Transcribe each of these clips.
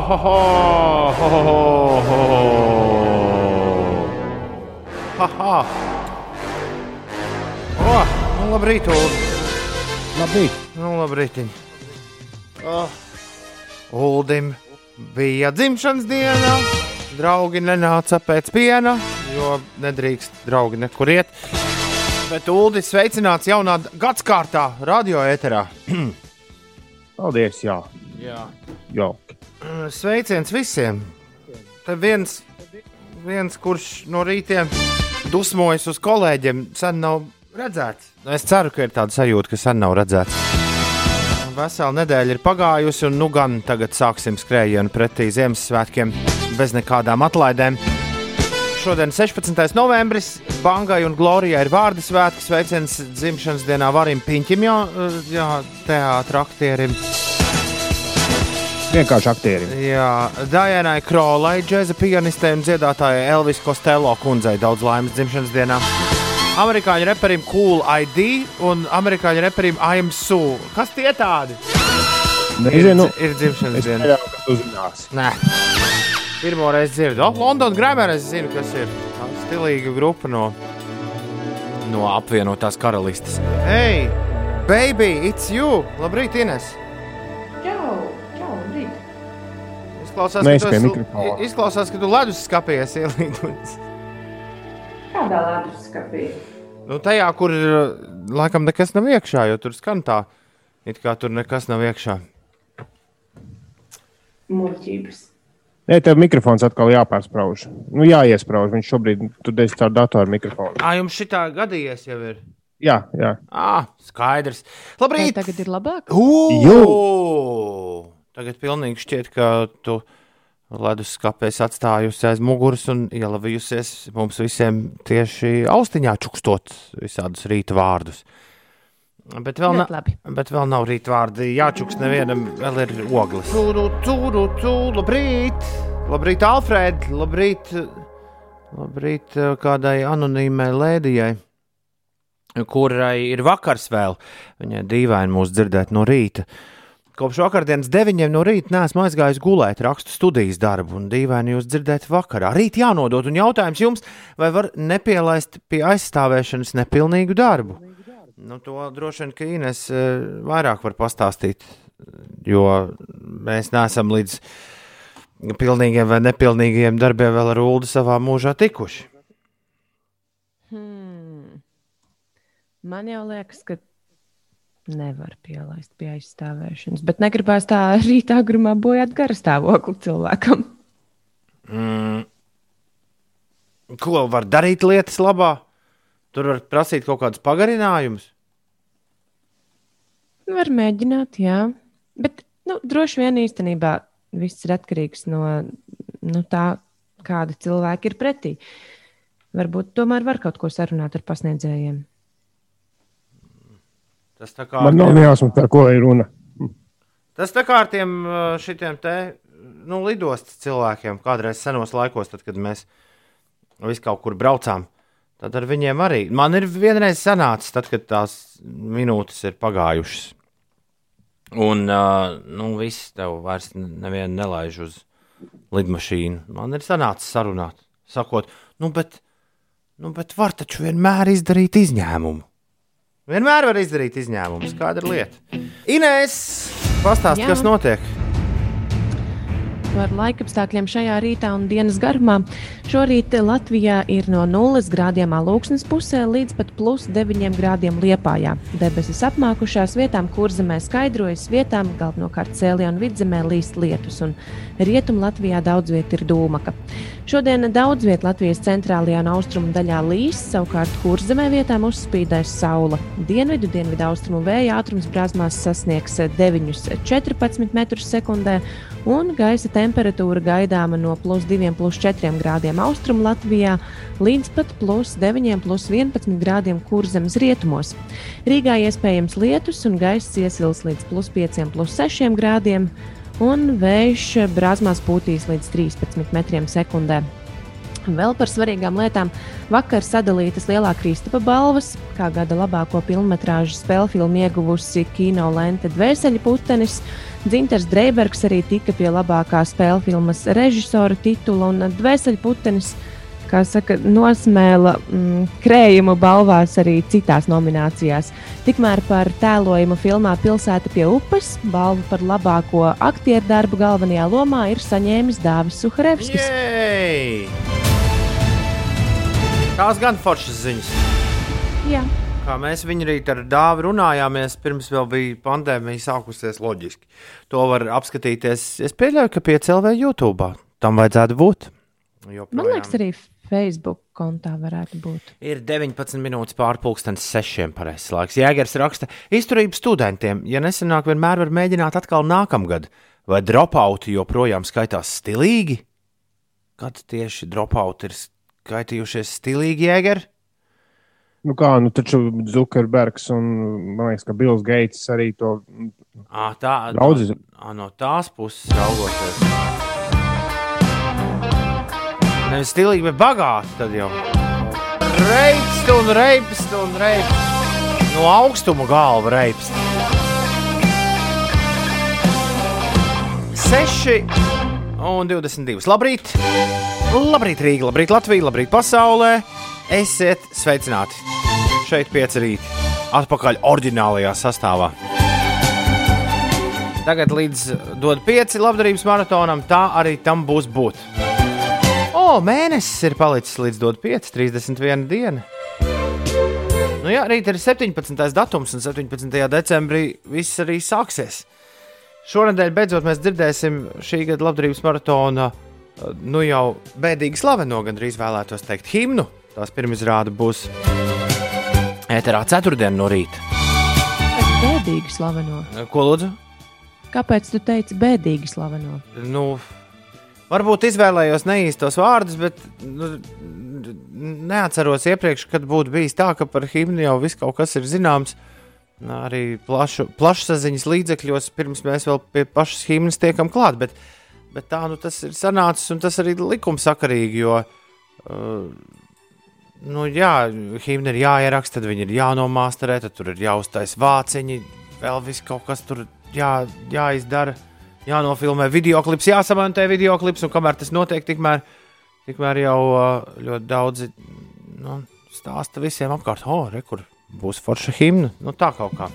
ho, ho, ho, ho, ho, ho. Ha, ha. O, nu labrīt, Ulu. Labrīt. Nu, labrīt. Oh. Uldim bija dzimšanas diena. Draugi nenāca pēc piena, jo nedrīkst draugi nekur iet. Bet Uldis sveicināts jaunā gadsimtā, radio ēterā. Paldies, jā. Jā. Jauki. Sveiciens visiem! Te viens, viens kurš no rītiem dusmojas uz kolēģiem, sen nav redzēts. Nu, Es ceru, ka ir tāda sajūta, ka sen nav redzēts. Vesela nedēļa ir pagājusi, un nu gan tagad sāksim skrējienu pretī Ziemassvētkiem bez nekādām atlaidēm. Šodien, 16. novembris, Bangai un Glorijai ir vārdu svētki. Sveiciens dzimšanas dienā Varim Piņķim, jā, jā teātris aktierim. Vienkārši aktierim. Jā, Dajanai Krolai, džēza pianistei un dziedātājai Elvis Costello kundzei daudz laimes dzimšanas dienā. Amerikāņu reperim Cool ID un amerikāņu reperim I'm Sue. Kas tie tādi? Nezinu, ir dzimšanas es diena. pieļauju, ka tu zināsi. Nē, pirmo reizi dzirdu. Oh, London Grammar es zinu, kas ir. Tā stilīga grupa no, no apvienotās karalistes. Hei, baby, it's you! Labrīt, Ines! Izklausās, Mēs ka tu. Izklausās, ka tu ledus skapējies ielīdus. Kādā leduskapī? Nu, tajā, kur laikam nekas nav iekšā, jo tur skan tā, it kā tur nekas nav iekšā. Muļķības. Nē, tev mikrofons atkal jāpārsprauž. Nu, jāiesprauž. Viņš šobrīd tur dēļ caur datoru mikrofonu. Ā, jums šitā gadījies jau ir. Jā, jā. Ā, skaidrs. Vai Labrīt! tagad ir labāk? Ū! Tagad pilnīgi šķiet, ka tu ledus skapēs atstājusi aiz muguras un ielavījusies mums visiem tieši austiņā čukstot visādus rīta vārdus. Bet vēl, na, bet vēl nav rīta vārdi. Jāčuks nevienam vēl ir ogles. Tūru, tūru, tūru, labrīt! Labrīt, Alfred! Labrīt, labrīt eh, kādai anonīmai lēdijai, kurai ir vakars vēl. Viņai dīvaini mūs dzirdēt no rīta. Kopš vakardienas deviņiem no rīta neesmu aizgājis gulēt, rakstu studijas darbu, un dīvaini jūs dzirdēt vakarā. Rīt jānodod, un jautājums jums, vai var nepielaist pie aizstāvēšanas nepilnīgu darbu? Nu, to droši vien, ka Ines eh, vairāk var pastāstīt, jo mēs neesam līdz pilnīgiem vai nepilnīgiem darbiem vēl ar Ulu savā mūžā tikuši. Hmm. Man jau liekas, ka nevar pielaist pie aizstāvēšanas, bet negribās tā rītā grumā bojāt gara stāvokli cilvēkam. Mm. Ko var darīt lietas labā? Tur var prasīt kaut kādus pagarinājumus. Var mēģināt, jā. Bet nu, droši vien īstenībā viss ir atkarīgs no nu, tā, kāda cilvēka ir pretī. Varbūt tomēr var kaut ko sarunāt ar pasniedzējiem. Tas tā kā, Man nav jāsaka, par ko ir runa. tas tā kā ar tiem šitiem te nu, lidostas cilvēkiem kādreiz senos laikos, tad, kad mēs visi kaut kur braucām. Tad ar viņiem arī. Man ir vienreiz sanācis, tad, kad tās minūtes ir pagājušas. Un uh, nu, viss tev vairs nevienu nelaiž uz lidmašīnu. Man ir sanācis sarunāt, sakot, nu, bet, nu, bet var taču vienmēr izdarīt izņēmumu. Vienmēr var izdarīt izņēmumus. Kāda ir lieta? Inês, pastāsti, kas notiek? Par laikapstākļiem šajā rītā un dienas garumā. Šorīt Latvijā ir no 0 grādiem alūksnes pusē līdz pat plus 9 grādiem liepājā. Debesis apmākušās vietām, kur zemē skaidrojas, vietām galvenokārt cēlē un vidzemē līst lietus, un rietum Latvijā daudz viet ir dūmaka. Šodien daudz viet Latvijas centrālajā un austrumu daļā līs, savukārt kurzemē vietām uzspīdēs saule. Dienvidu, dienvidu austrumu vēja ātrums brāzmās sasniegs 9,14 m2, un gaisa temperatūra gaidāma no plus 2, plus 4 grādiem austrumu Latvijā līdz pat plus 9, plus 11 grādiem kurzemes rietumos. Rīgā iespējams lietus un gaiss iesils līdz plus 5, plus 6 grādiem, un vējš brāzmās pūtīs līdz 13 metriem sekundē. Vēl par svarīgām lietām. Vakar sadalītas lielā Kristapa balvas, kā gada labāko filmu spēļu filmu ieguvusi kino lente Dvēseli putenis. Dzinters Dreibergs arī tika pie labākā spēļu filmas režisora titula un Dvēseli putenis kā saka, nosmēla mm, krējumu balvās arī citās nominācijās. Tikmēr par tēlojumu filmā Pilsēta pie upes balvu par labāko aktieru darbu galvenajā lomā ir saņēmis Dāvis Suharevskis. Jej! Tās gan foršas ziņas. Jā. Kā mēs viņu rīt ar dāvu runājāmies, pirms vēl bija pandēmija sākusies loģiski. To var apskatīties. Es pieļauju, ka piecēlē YouTube. Tam vajadzētu būt. Joprojām. Man liekas, arī Facebook kontā varētu būt. Ir 19 minūtes pārpusdienas, 6. pareizais laiks. Jēgers raksta, izturību studentiem, ja nesenāk, vienmēr var mēģināt atkal nākamgad, vai dropouti joprojām skaitās stilīgi? Kad tieši dropouti ir skaitījušies stilīgi, Jēger? Nu kā, nu taču Zukerbergs un, man liekas, ka Bills Geits arī to À, tā Daudz- no, no tās puses raugoties. Nevis stilīgi, bet bagāti. Tad jau reibst un reibst un reibst. No augstuma galva reibst. 6 un 22. Labrīt! Labrīt, Rīga, labrīt, Latvija, labrīt, pasaulē! Esiet sveicināti! Šeit pieci rīti. Atpakaļ oriģinālajā sastāvā. Tagad līdz dod pieci labdarības maratonam, tā arī tam būs būt. O, mēnesis ir palicis līdz dod 5, 31 diena. Nu jā, rīt ir 17. datums, un 17. decembrī viss arī sāksies. Šonadēļ beidzot mēs dzirdēsim šī gada labdarības maratona eh, nu jau bēdīgi slaveno, gandrīz vēlētos teikt, himnu. Tās pirmizrāde būs ēterā ceturtdien no rīta. Bēdīgi slaveno. Ko lūdzu? Kāpēc tu teici bēdīgi slaveno? nu, varbūt izvēlējos neīstos vārdus, bet nu, neatceros iepriekš, kad būtu bijis tā, ka par himnu jau viss kaut kas ir zināms. Arī plašu, plašsaziņas līdzekļos, pirms mēs vēl pie pašas himnas tiekam klāt. Bet, bet tā nu, tas ir sanācis un tas arī likumsakarīgi. Jo, uh, nu, jā, himna ir jāieraksta, tad viņi ir jānomāsterē, tad tur ir jāuztais vāciņi, vēl viss kaut kas tur jā, jāizdara jānofilmē video klips, jāsamontē video klips, un kamēr tas notiek, tikmēr, tikmēr jau uh, ļoti daudzi nu, stāsta visiem apkārt, oh, re, kur būs forša himna. Nu, tā kaut kā.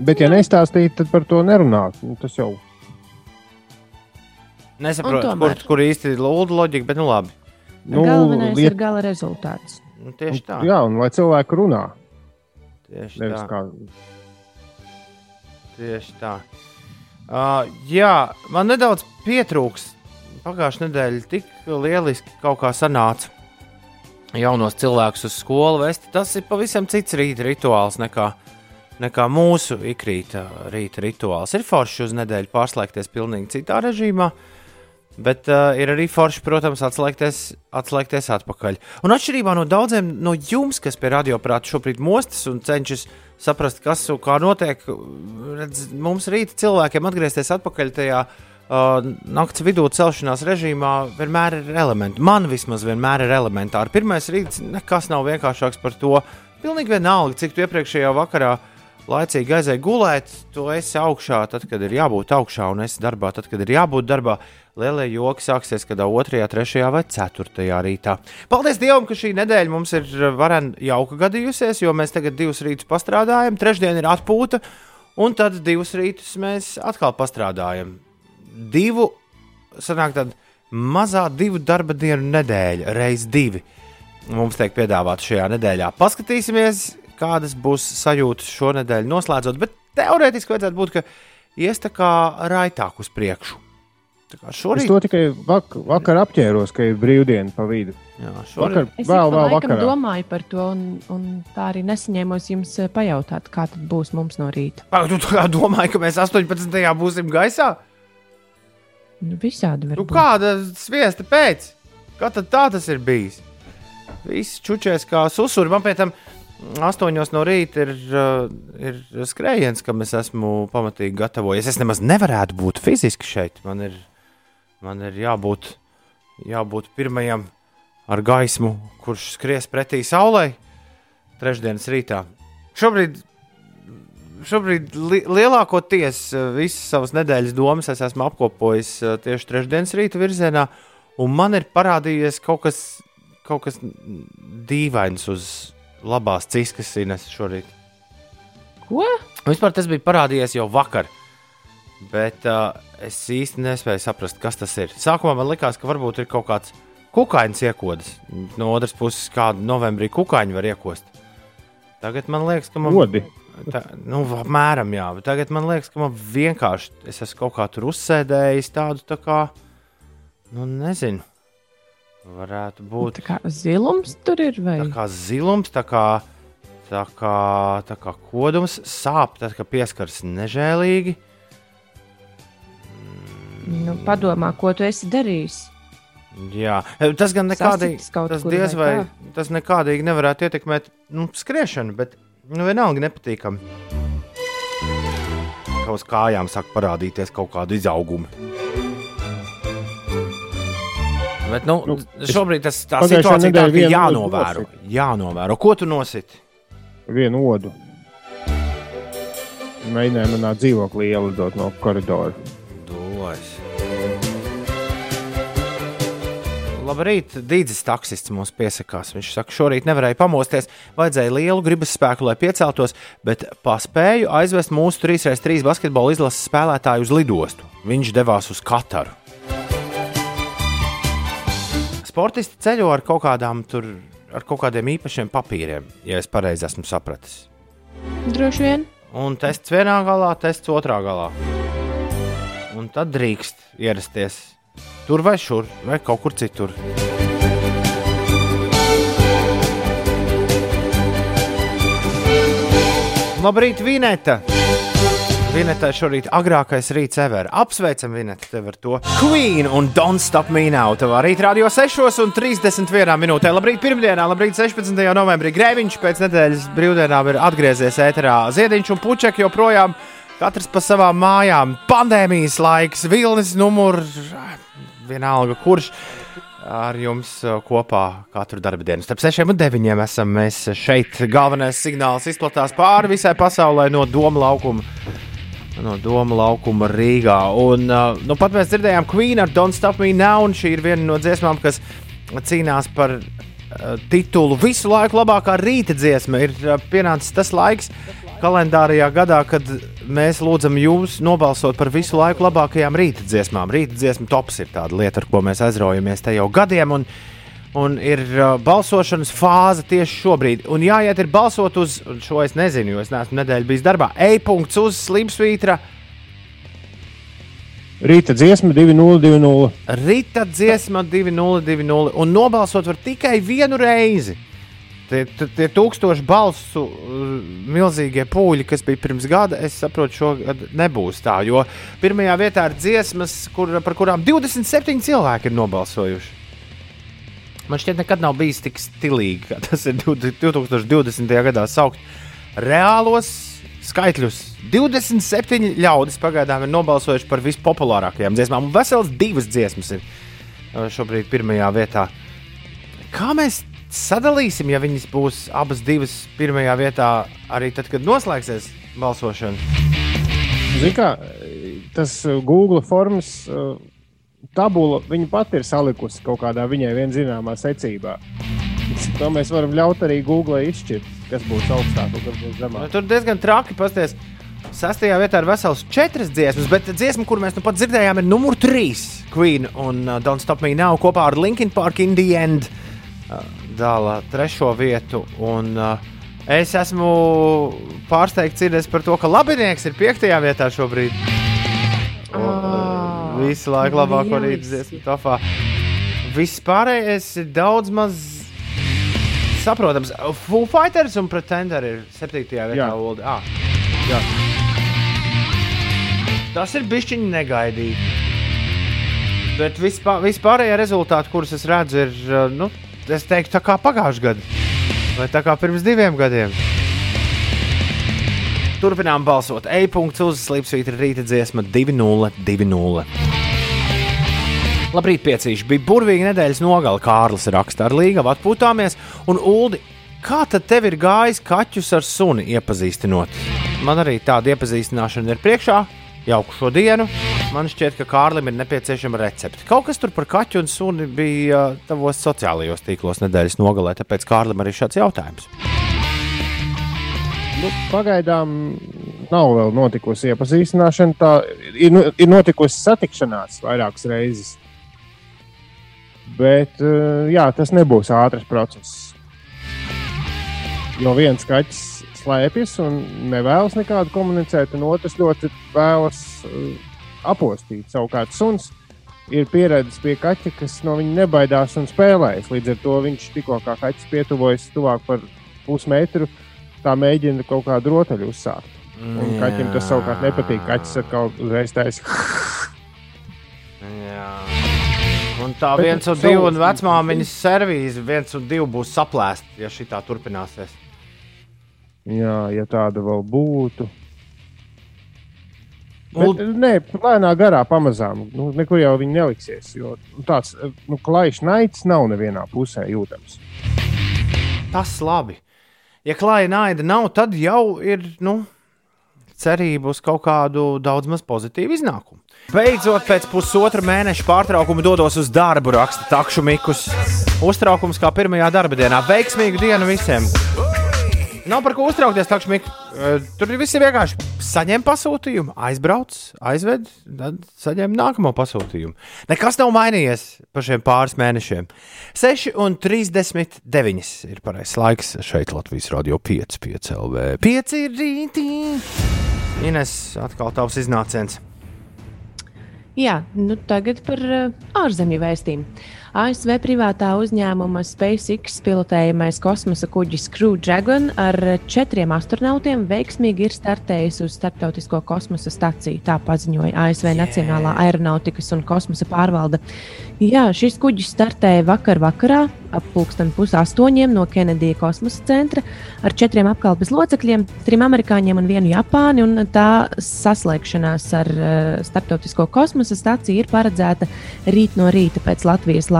Bet, ja nestāstītu, tad par to nerunāt. Nu, tas jau Nesaprotu, Un kur, tomēr. kur īsti ir lūdzu loģika, bet nu labi. Nu, Galvenais liet- ir gala rezultāts. Nu, tieši tā. Jā, un lai cilvēki runā. Tieši Nevis tā. kā Tieši tā. Uh, jā, man nedaudz pietrūks. Pagājušā nedēļa tik lieliski kaut kā sanāca. Jaunos cilvēkus uz skolu vest. Tas ir pavisam cits rīta rituāls nekā, nekā mūsu ikrīta rīta rituāls. Ir forši uz nedēļu pārslēgties pilnīgi citā režīmā. Bet uh, ir arī forši, protams, atslēgties, atslēgties atpakaļ. Un atšķirībā no daudziem no jums, kas pie radioprāta šobrīd mostas un cenšas saprast, kas un kā notiek, redz, mums rīta cilvēkiem atgriezties atpakaļ tajā uh, naktas vidū celšanās režīmā vienmēr ir elementi. Man vismaz vienmēr ir elementāri. Pirmais rīts nekas nav vienkāršāks par to. Pilnīgi vienalga, cik tu iepriekšējā vakarā laicīgi aizēji gulēt, tu esi augšā, tad, kad ir jābūt augšā, un esi darbā, tad, kad ir jābūt darbā. Lielie joki sāksies kādā 2, 3 vai 4 rītā. Paldies Dievam, ka šī nedēļa mums ir varen jauka gadījusies, jo mēs tagad divus rītus pastrādājam, trešdien ir atpūta, un tad divus rītus mēs atkal pastrādājam. Divu, sanāk, tāda mazā divu darba dienu nedēļa, reizes divi. Mums tiek piedāvāta šajā nedēļā. Paskatīsimies, kādas būs sajūtas šonadēļ noslēdzot, bet teorētiski vajadzētu būt, ka ies tā kā raitāk uz priekšu. Tā kā Es šorīt, to tikai vak vakar apķēros, ka ir brīvdiena pa vidu. jā, Vakar, šorīt, Es vēl, vēl vakarā. domāju par to, un, un tā arī nesaņēmos jums eh, pajautāt, kā tad būs mums no rīta. Pagaid, tu tā kā domāji, ka mēs 18. būsim gaisā? Nu, visādi var Nu, būt. kāda sviesta pēc? Kā tad tā tas ir bijis? Viss čučēs kā susuri. Man pēc tam astoņos no rīta ir, uh, ir skrējiens, kam es esmu pamatīgi gatavojies. Es nemaz nevarētu būt fiziski šeit. Man ir, man ir jābūt, jābūt pirmajam ar gaismu, kurš skries pretī saulei trešdienas rītā. Šobrīd, šobrīd li lielākoties eh, visas savas nedēļas domas es esmu apkopojis eh, tieši trešdienas rīta virzienā, un man ir parādījies kaut kas, kaut kas dīvains uz labās ciskas ines šorīt. Ko? Vispār tas bija parādījies jau vakar. Bet uh, es īsti nespēju saprast, kas tas ir. Sākumā man likās, ka varbūt ir kaut kāds kukaiņš iekodas. No otras puses, kādu novembrī kukaiņu var iekost. Tagad man liekas, ka man Odi. Tā, nu, apmēram, jā, bet tagad man liekas, ka man vienkārši es esmu kaut kā tur uzsēdējis tādu tā kā, nu, nezinu, varētu būt Tā kā zilums tur ir vai tā kā zilums, tā kā, tā kā, tā kā kodums, sāp, tad, kad pieskaras nežēlīgi. Nu, padomā, ko tu esi darījis. Jā, tas gan nekādīgi, tas diez vai vai, tas nekādīgi nevarētu ietekmēt nu, skriešanu, bet nu, vienalga nepatīkami. Kā uz kājām sāk parādīties kaut kāda izauguma. Bet, nu, Nu, šobrīd tas, tā situācija ir ka vienu jānovēro. jānovēro. Ko tu nositi? Vienu odu. Mēģināju manā dzīvoklī ielidot no koridora. Dolas. Labrīt, Dīdzis taksists mums piesakās. Viņš saka, šorīt nevarēja pamosties, vajadzēja lielu gribas spēku, lai pieceltos, bet paspēju aizvest mūsu 3x3 basketbola izlases spēlētāju uz lidostu. Viņš devās uz Kataru. Sportisti ceļo ar kaut, kādām, tur, ar kaut kādiem īpašiem papīriem, ja es pareizi esmu sapratis. Droši vien. Un tests vienā galā, tests otrā galā. Un tad drīkst ierasties tur vai šur, vai kaut kur citur. Labrīt, Vineta! Vinetā šorīt agrākais rīts ever. Apsveicam Vinetu tev ar to. Queen un Don't Stop Me Now. Tavā rīt radio 6 un 31 minūtē. Labrīt, pirmdienā, labrīt, 16. novembrī. Grēviņš pēc nedēļas brīvdienām ir atgriezies ēterā. Ziediņš un puķek joprojām katrs pa savām mājām. Pandēmijas laiks, vilnis numur, vienalga kurš. Ar jums uh, kopā katru dienu. Starp 6 un 9 esam mēs šeit. Galvenais signāls izplatās pāri visai pasaulē no Doma laukuma no Doma laukuma Rīgā. Un, uh, nu, pat mēs dzirdējām Queen ar Don't Stop Me Now, šī ir viena no dziesmām, kas cīnās par uh, titulu visu laiku labākā rīta dziesma. Ir pienācis tas laiks kalendārajā gadā, kad mēs lūdzam jūs nobalsot par visu laiku labākajām rīta dziesmām. Rīta dziesma tops ir tāda lieta, ar ko mēs aizraujamies te jau gadiem. Un, Un ir uh, balsošanas fāze tieši šobrīd. Un jāiet ir balsot uz, un šo es nezinu, jo es neesmu nedēļu bijis darbā. E-punkts uz slimsvītra, Rīta dziesma 2020. rīta dziesma 2020. Un nobalsot var tikai vienu reizi. Tie, tie, tūkstoši balsu uh, milzīgie pūļi, kas bija pirms gada, es saprotu, šogad nebūs tā. Jo pirmajā vietā ir dziesmas, kur, par kurām 27 cilvēki ir nobalsojuši. Man šķiet, nekad nav bijis tik stilīgi, kā tas ir 2020. gadā saukt. Reālos skaitļus 27 ļaudis pagaidām ir nobalsojuši par vispopulārākajām dziesmām, un vesels divas dziesmas ir uh, šobrīd pirmajā vietā. Kā mēs sadalīsim, ja viņas būs abas divas pirmajā vietā, arī tad, kad noslēgsies balsošana? Zini, kā tas uh, Google formas uh, tabula, viņa pati ir salikusi kaut kādā viņai vien zināmā secībā. To mēs varam ļaut arī Google izšķirt, kas būs augstāk un kas būs Nu, zemāk. tur diezgan traki pasties. Sastajā vietā ir vesels četras dziesmas, bet dziesma, kur mēs nu pat dzirdējām, ir numur trīs. Queen un uh, Don't Stop Me Now kopā ar Linkin Park in the End uh, dala trešo vietu. Un, uh, es esmu pārsteigts dzirdēs par to, ka Labinieks ir piektajā vietā šobrīd. Un, uh, Ā, visu laiku labāko rītu dziesmu topā. Viss pārējais ir daudz maz saprotams. Full Fighters un Pretender ir 7. vietā. Jā. Ah, Jā. tas ir bijis negaidīti. Bet vispār, vispārējie rezultāti, kurus es redzu, ir, uh, nu, es teiktu, tā kā pagājušajā gadā. Vai tā kā pirms diviem gadiem. Turpinām balsot. E-punkts uz slīpsvītra rīta dziesma 2-0-2-0. Labrīt, piecīši. Bija burvīga nedēļas nogale, Kārlis raksta ar līgavu atpūtāmies. Un Uldi, kā tad tev ir gājis kaķus ar suni iepazīstinot? Man arī tāda iepazīstināšana ir priekšā. Jauku šo dienu. Man šķiet, ka Kārlim ir nepieciešama recepte. Kaut kas tur par kaķu un suni bija uh, tavos sociālajos tīklos nedēļas nogalē, tāpēc Kārlim arī šāds jautājums. Nu, pagaidām nav vēl notikusi iepazīstināšana. Tā ir, nu, ir notikusi satikšanās vairākas reizes. Bet eh, jā, tas nebūs ātrs process. Jo viens kaķis slēpjas un nevēlas nekādu komunicēt, un otrs ļoti vēlas uh, apostīt. Savukārt suns ir pieredzējis pie kaķa, kas no viņa nebaidās un spēlējas. Līdz ar to viņš tikko kā kaķis pietuvojas tuvāk par pusmetru, tā mēģina kaut kādu rotaļu uzsākt. Un kaķim tas savukārt nepatīk. Kaķis atkal uzreiz taisa. Un tā Bet viens un savu- divi un vecmāmiņas servīze, viens un divi būs saplēsti, ja šī tā turpināsies. Jā, ja tāda vēl būtu. Bet, nē, lēnā garā pamazām. Nu, nekur jau viņi neliksies. Jo nu, tāds nu, klajš naids nav nevienā pusē jūtams. Tas labi. Ja klāja naida nav, tad jau ir nu, cerība uz kaut kādu daudz maz pozitīvu iznākumu. Beidzot, pēc pusotra mēneša pārtraukuma dodos uz darbu, raksta Takšu Mikus. Uztraukums kā pirmajā darba dienā. Veiksmīgu dienu visiem! Nav par ko uztraukties, Takšu Mikus. Tur viss ir vienkārši saņem pasūtījumu, aizbrauc, aizved, tad saņem nākamo pasūtījumu. Nekas nav mainījies par šiem pāris mēnešiem. 6 un 39 ir pareizais laiks šeit Latvijas radio 5, 5 LV. 5 ir rītī. Ines, atkal tavs iznāciens. Jā, nu tagad par uh, ārzemju vēstījumu. ASV privātā uzņēmuma SpaceX pilotējamais kosmosa kuģis Crew Dragon ar četriem astronautiem veiksmīgi ir startējis uz starptautisko kosmosa staciju. Tā paziņoja ASV Nacionālā aeronautikas un kosmosa pārvalde. Jā, šis kuģis startēja vakar vakarā ap pulksten pusaustoņiem no Kenedija kosmosa centra ar četriem apkalpes locekļiem, trim amerikāņiem un vienu Japāni. Un tā saslēgšanās ar uh, starptautisko kosmosa staciju ir paredzēta rīt no rīta pēc Latvijas laika.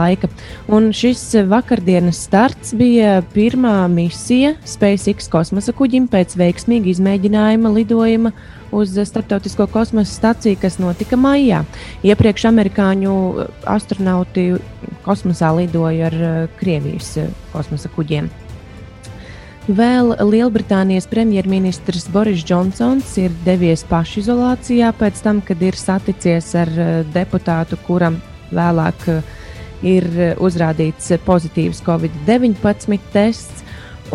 Un šis vakardienas starts bija pirmā misija SpaceX kosmosa kuģim pēc veiksmīga izmēģinājuma lidojuma uz starptautisko kosmosa staciju, kas notika maijā. Iepriekš amerikāņu astronauti kosmosā lidoja ar Krievijas kosmosa kuģiem. Vēl Lielbritānijas premjerministrs Boris Džonsons ir devies pašizolācijā pēc tam, kad ir saticies ar deputātu, kuram vēlāk uh, ir uh, uzrādīts pozitīvs Covid-19 tests.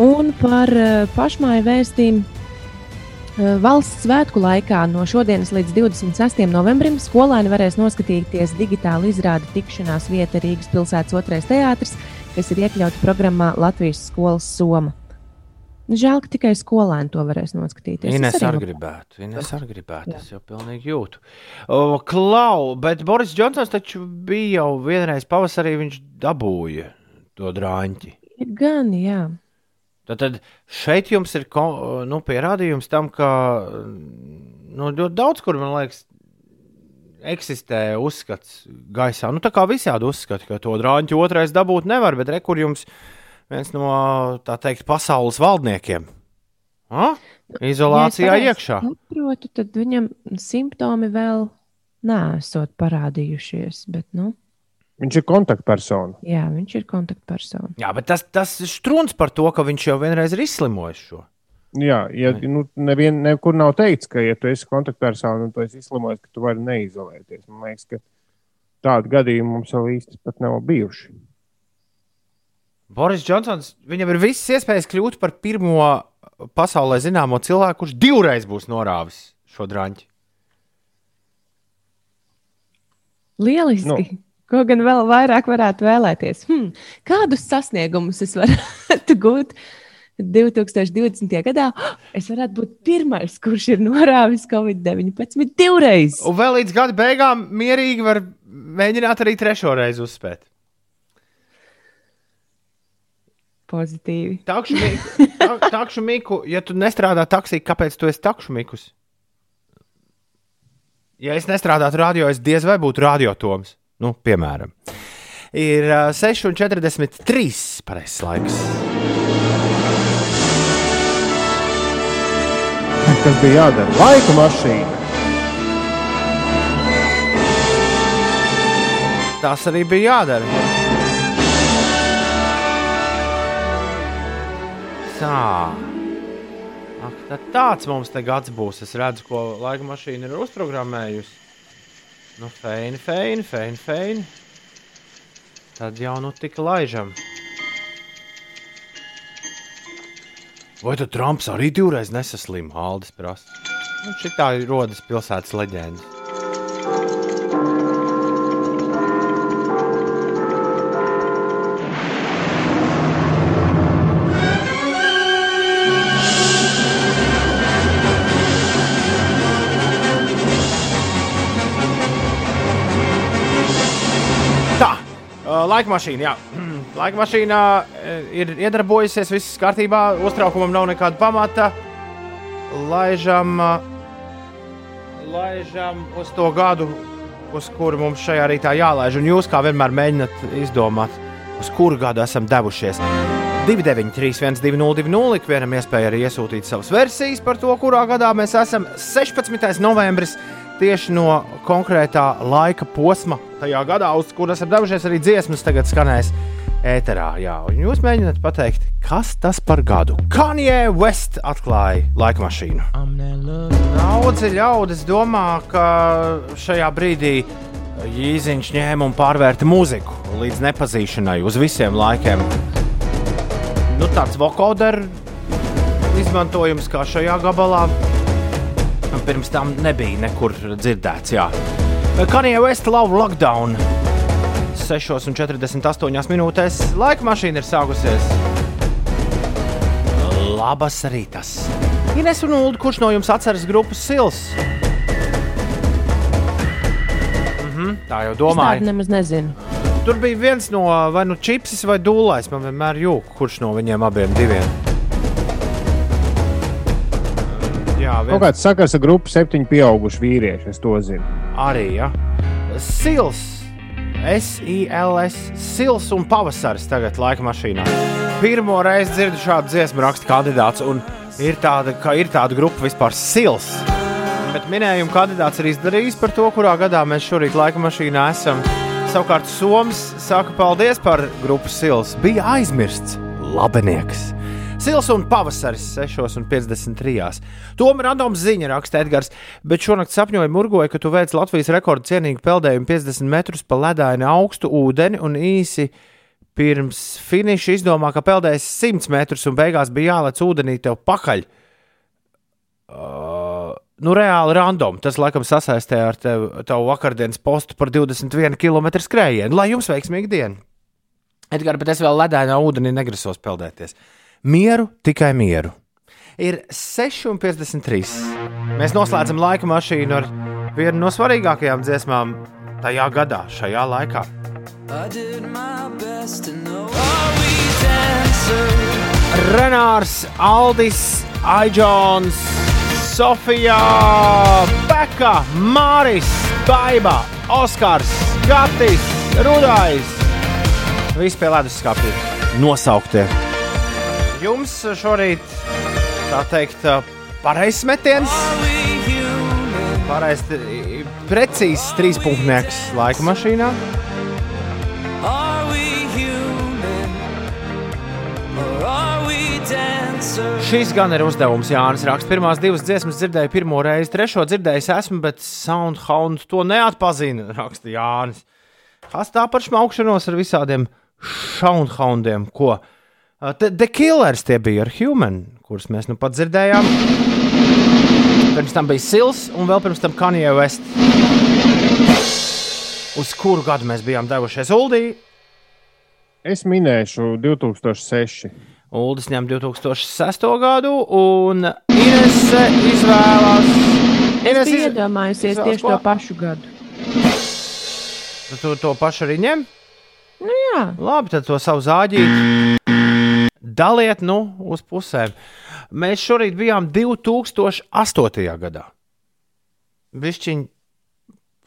Un par uh, pašmāju vēstījumu uh, valsts svētku laikā no šodienas līdz 26. novembrim skolēni varēs noskatīties digitālu izrādi tikšanās vieta Rīgas pilsētas otrais teātris, kas ir iekļauts programmā Latvijas skolas Soma. Žēl, ka tikai skolēni to varēs noskatīties. Es Ines arī arī nu- gribētu. Ines arī gribētu. Es jau pilnīgi jūtu. O, Klau, bet Boris Džonsons taču bija jau vienreiz pavasarī, viņš dabūja to drāņķi. Ir gan, jā. Tad, tad šeit jums ir nu, pierādījums tam, ka nu, ļoti daudz kur, man liekas, eksistē uzskats gaisā. Nu, tā kā visādi uzskati, ka to drāņķi otrais dabūt nevar, bet re, kur jums viens no tā teikt pasaules valdniekiem. Ha? Izolācijā Ja iekšā. Saprotu, tad viņam simptomi vēl nesot parādījušies. Bet, nu, Viņš ir kontaktpersona. jā, viņš ir kontaktpersona. Jā, bet tas, tas ir strūns par to, ka viņš jau vienreiz ir izslimojis šo. Jā, ja nu, nevien, nekur nav teikts, ka, ja tu esi kontaktpersona un tu esi izslimojis, ka tu vari neizolēties. Man liekas, ka tādu gadījumu mums vēl īsti pat nav bijuši. Boris Džonsons, viņam ir visas iespējas kļūt par pirmo pasaulē zināmo cilvēku, kurš divreiz būs norāvis šo drāņķi. Lieliski! Nu. Nu. Ko gan vēl vairāk varētu vēlēties? Hmm, kādus sasniegumus es varētu gūt 2020. gadā? Es varētu būt pirmais, kurš ir norāvis Covid-19 divreiz. Un vēl līdz gada beigām mierīgi var mēģināt arī trešo reizi uzspēt. Pozitīvi. Takšu Miku, tak- takšu Miku, ja tu nestrādā taksī, kāpēc tu esi takšu Mikus? Ja es nestrādātu radio, es diez vai būtu radiotoms. Nu, piemēram. Ir uh, 6,43 pareizais laiks. Kas bija jādara? Laika mašīna. Tas arī bija jādara. Tā. Ak, tad tāds mums te gads būs. Es redzu, ko laika mašīna ir uzprogrammējusi. Nu, feini, feini, feini, feini. Tad jau nu tik laižam. Vai tad Trumps arī divreiz nesaslima? Aldis prasa. Nu, šitā rodas pilsētas leģendas. Laika mašīna. Jā. Laika mašīnā uh, ir iedarbojusies, viss kārtībā, uztraukumam nav nekāda pamata. Laižam, uh, laižam uz to gadu, uz kuru mums šajā rītā jālaiž. Un jūs, kā vienmēr, mēģināt izdomāt, uz kuru gadu esam devušies. 293, 1202, ikvienam iespēja arī iesūtīt savas versijas par to, kurā gadā mēs esam. 16. novembris tieši no konkrētā laika posma, tajā gadā, uz kuru esam devušies, arī dziesmas tagad skanēs ēterā. Jā, un jūs mēģināt pateikt, kas tas par gadu? Kanye West atklāja laika mašīnu. Daudzi ļaudis domā, ka šajā brīdī Jīziņš ņēma un pārvērta mūziku līdz nepazīšanai uz visiem laikiem. Nu, tāds vokoderu izmantojums kā šajā gabalā. Pirms tam nebija nekur dzirdēts. Jā. Kanye West Love Lockdown 6,48 minūtēs. Laika mašīna ir sākusies. Labas rītas! Ines un Ulu, kurš no jums atceras grupas Sils? Mhm, tā jau Es domāju. tādu nemaz nezinu. Tur bija viens no vai nu čipsis vai dūlais. Man vienmēr jūka, kurš no viņiem abiem diviem. Jā, Kaut viens, kāds sakars ar grupu septiņu pieaugušu vīriešu, es to zinu. arī. Ja. Sils, S-I-L-S, Sils un Pavasaris tagad laika mašīnā. Pirmo reizi dzirdu šādu dziesmu rakstu kandidāts, un ir tāda, ka ir tāda grupa vispār Sils. Bet minējumu kandidāts ir izdarījis par to, kurā gadā mēs šorīt laika mašīnā esam. Savukārt Soms saka paldies par grupu Sils. Bija aizmirsts labinieks. Sils un pavasaris 6,53. Tomēr randoms ziņa raksta Edgars, bet šonakt sapņoju murgoju, ka tu veic Latvijas rekordu cienīgu peldējumu 50 metrus pa ledaini augstu ūdeni un īsi pirms finiša izdomā, ka peldēs 100 metrus un beigās bija jālec ūdenī tev pakaļ. Uh, nu, reāli random. Tas, laikam, sasaistē ar tev, tavu vakardienas postu par 21 km skrējienu. Lai jums veiksmīga diena! Edgars, bet es vēl ledainā ūdenī negrasos peldēties. Mieru, tikai mieru. Ir 6,53. Mēs noslēdzam laika mašīnu ar vienu no svarīgākajām dziesmām tajā gadā, šajā laikā. Renārs, Aldis, Aijons, Sofija, Peka, Māris, Baiba, Oskars, Gatis, Rudais. Visi pie ledus skāpja nosauktie. Jums šorīt, tā teikt, pareizs metiens. Pareizi, precīzs trīspunktnieks laika mašīnā. Šis gan ir uzdevums, Jānis. Raksts pirmās divas dziesmas dzirdēju pirmo reizi, trešo dzirdējis esmu, bet Soundhound to neatpazina. Raksta Jānis. Kas tā par šmaukšanos ar visādiem Soundhoundiem? Ko? Uh, The, the Killers tie bija ar Human, kurus mēs nu pat dzirdējām. Pirms tam bija Sils un vēl pirms tam Kanye West. Uz kuru gadu mēs bijām devušies Uldī? Es minēšu 2006. Uldis ņem 2006. gadu, un Inese izvēlās. Es Ines iedomājusies izvēlas tieši ko? to pašu gadu. Tu to pašu arī ņem? Nu, jā, Labi, tad to savu zāģīti daliet nu, uz pusēm. Mēs šorīt bijām 2008. gadā. Bišķiņ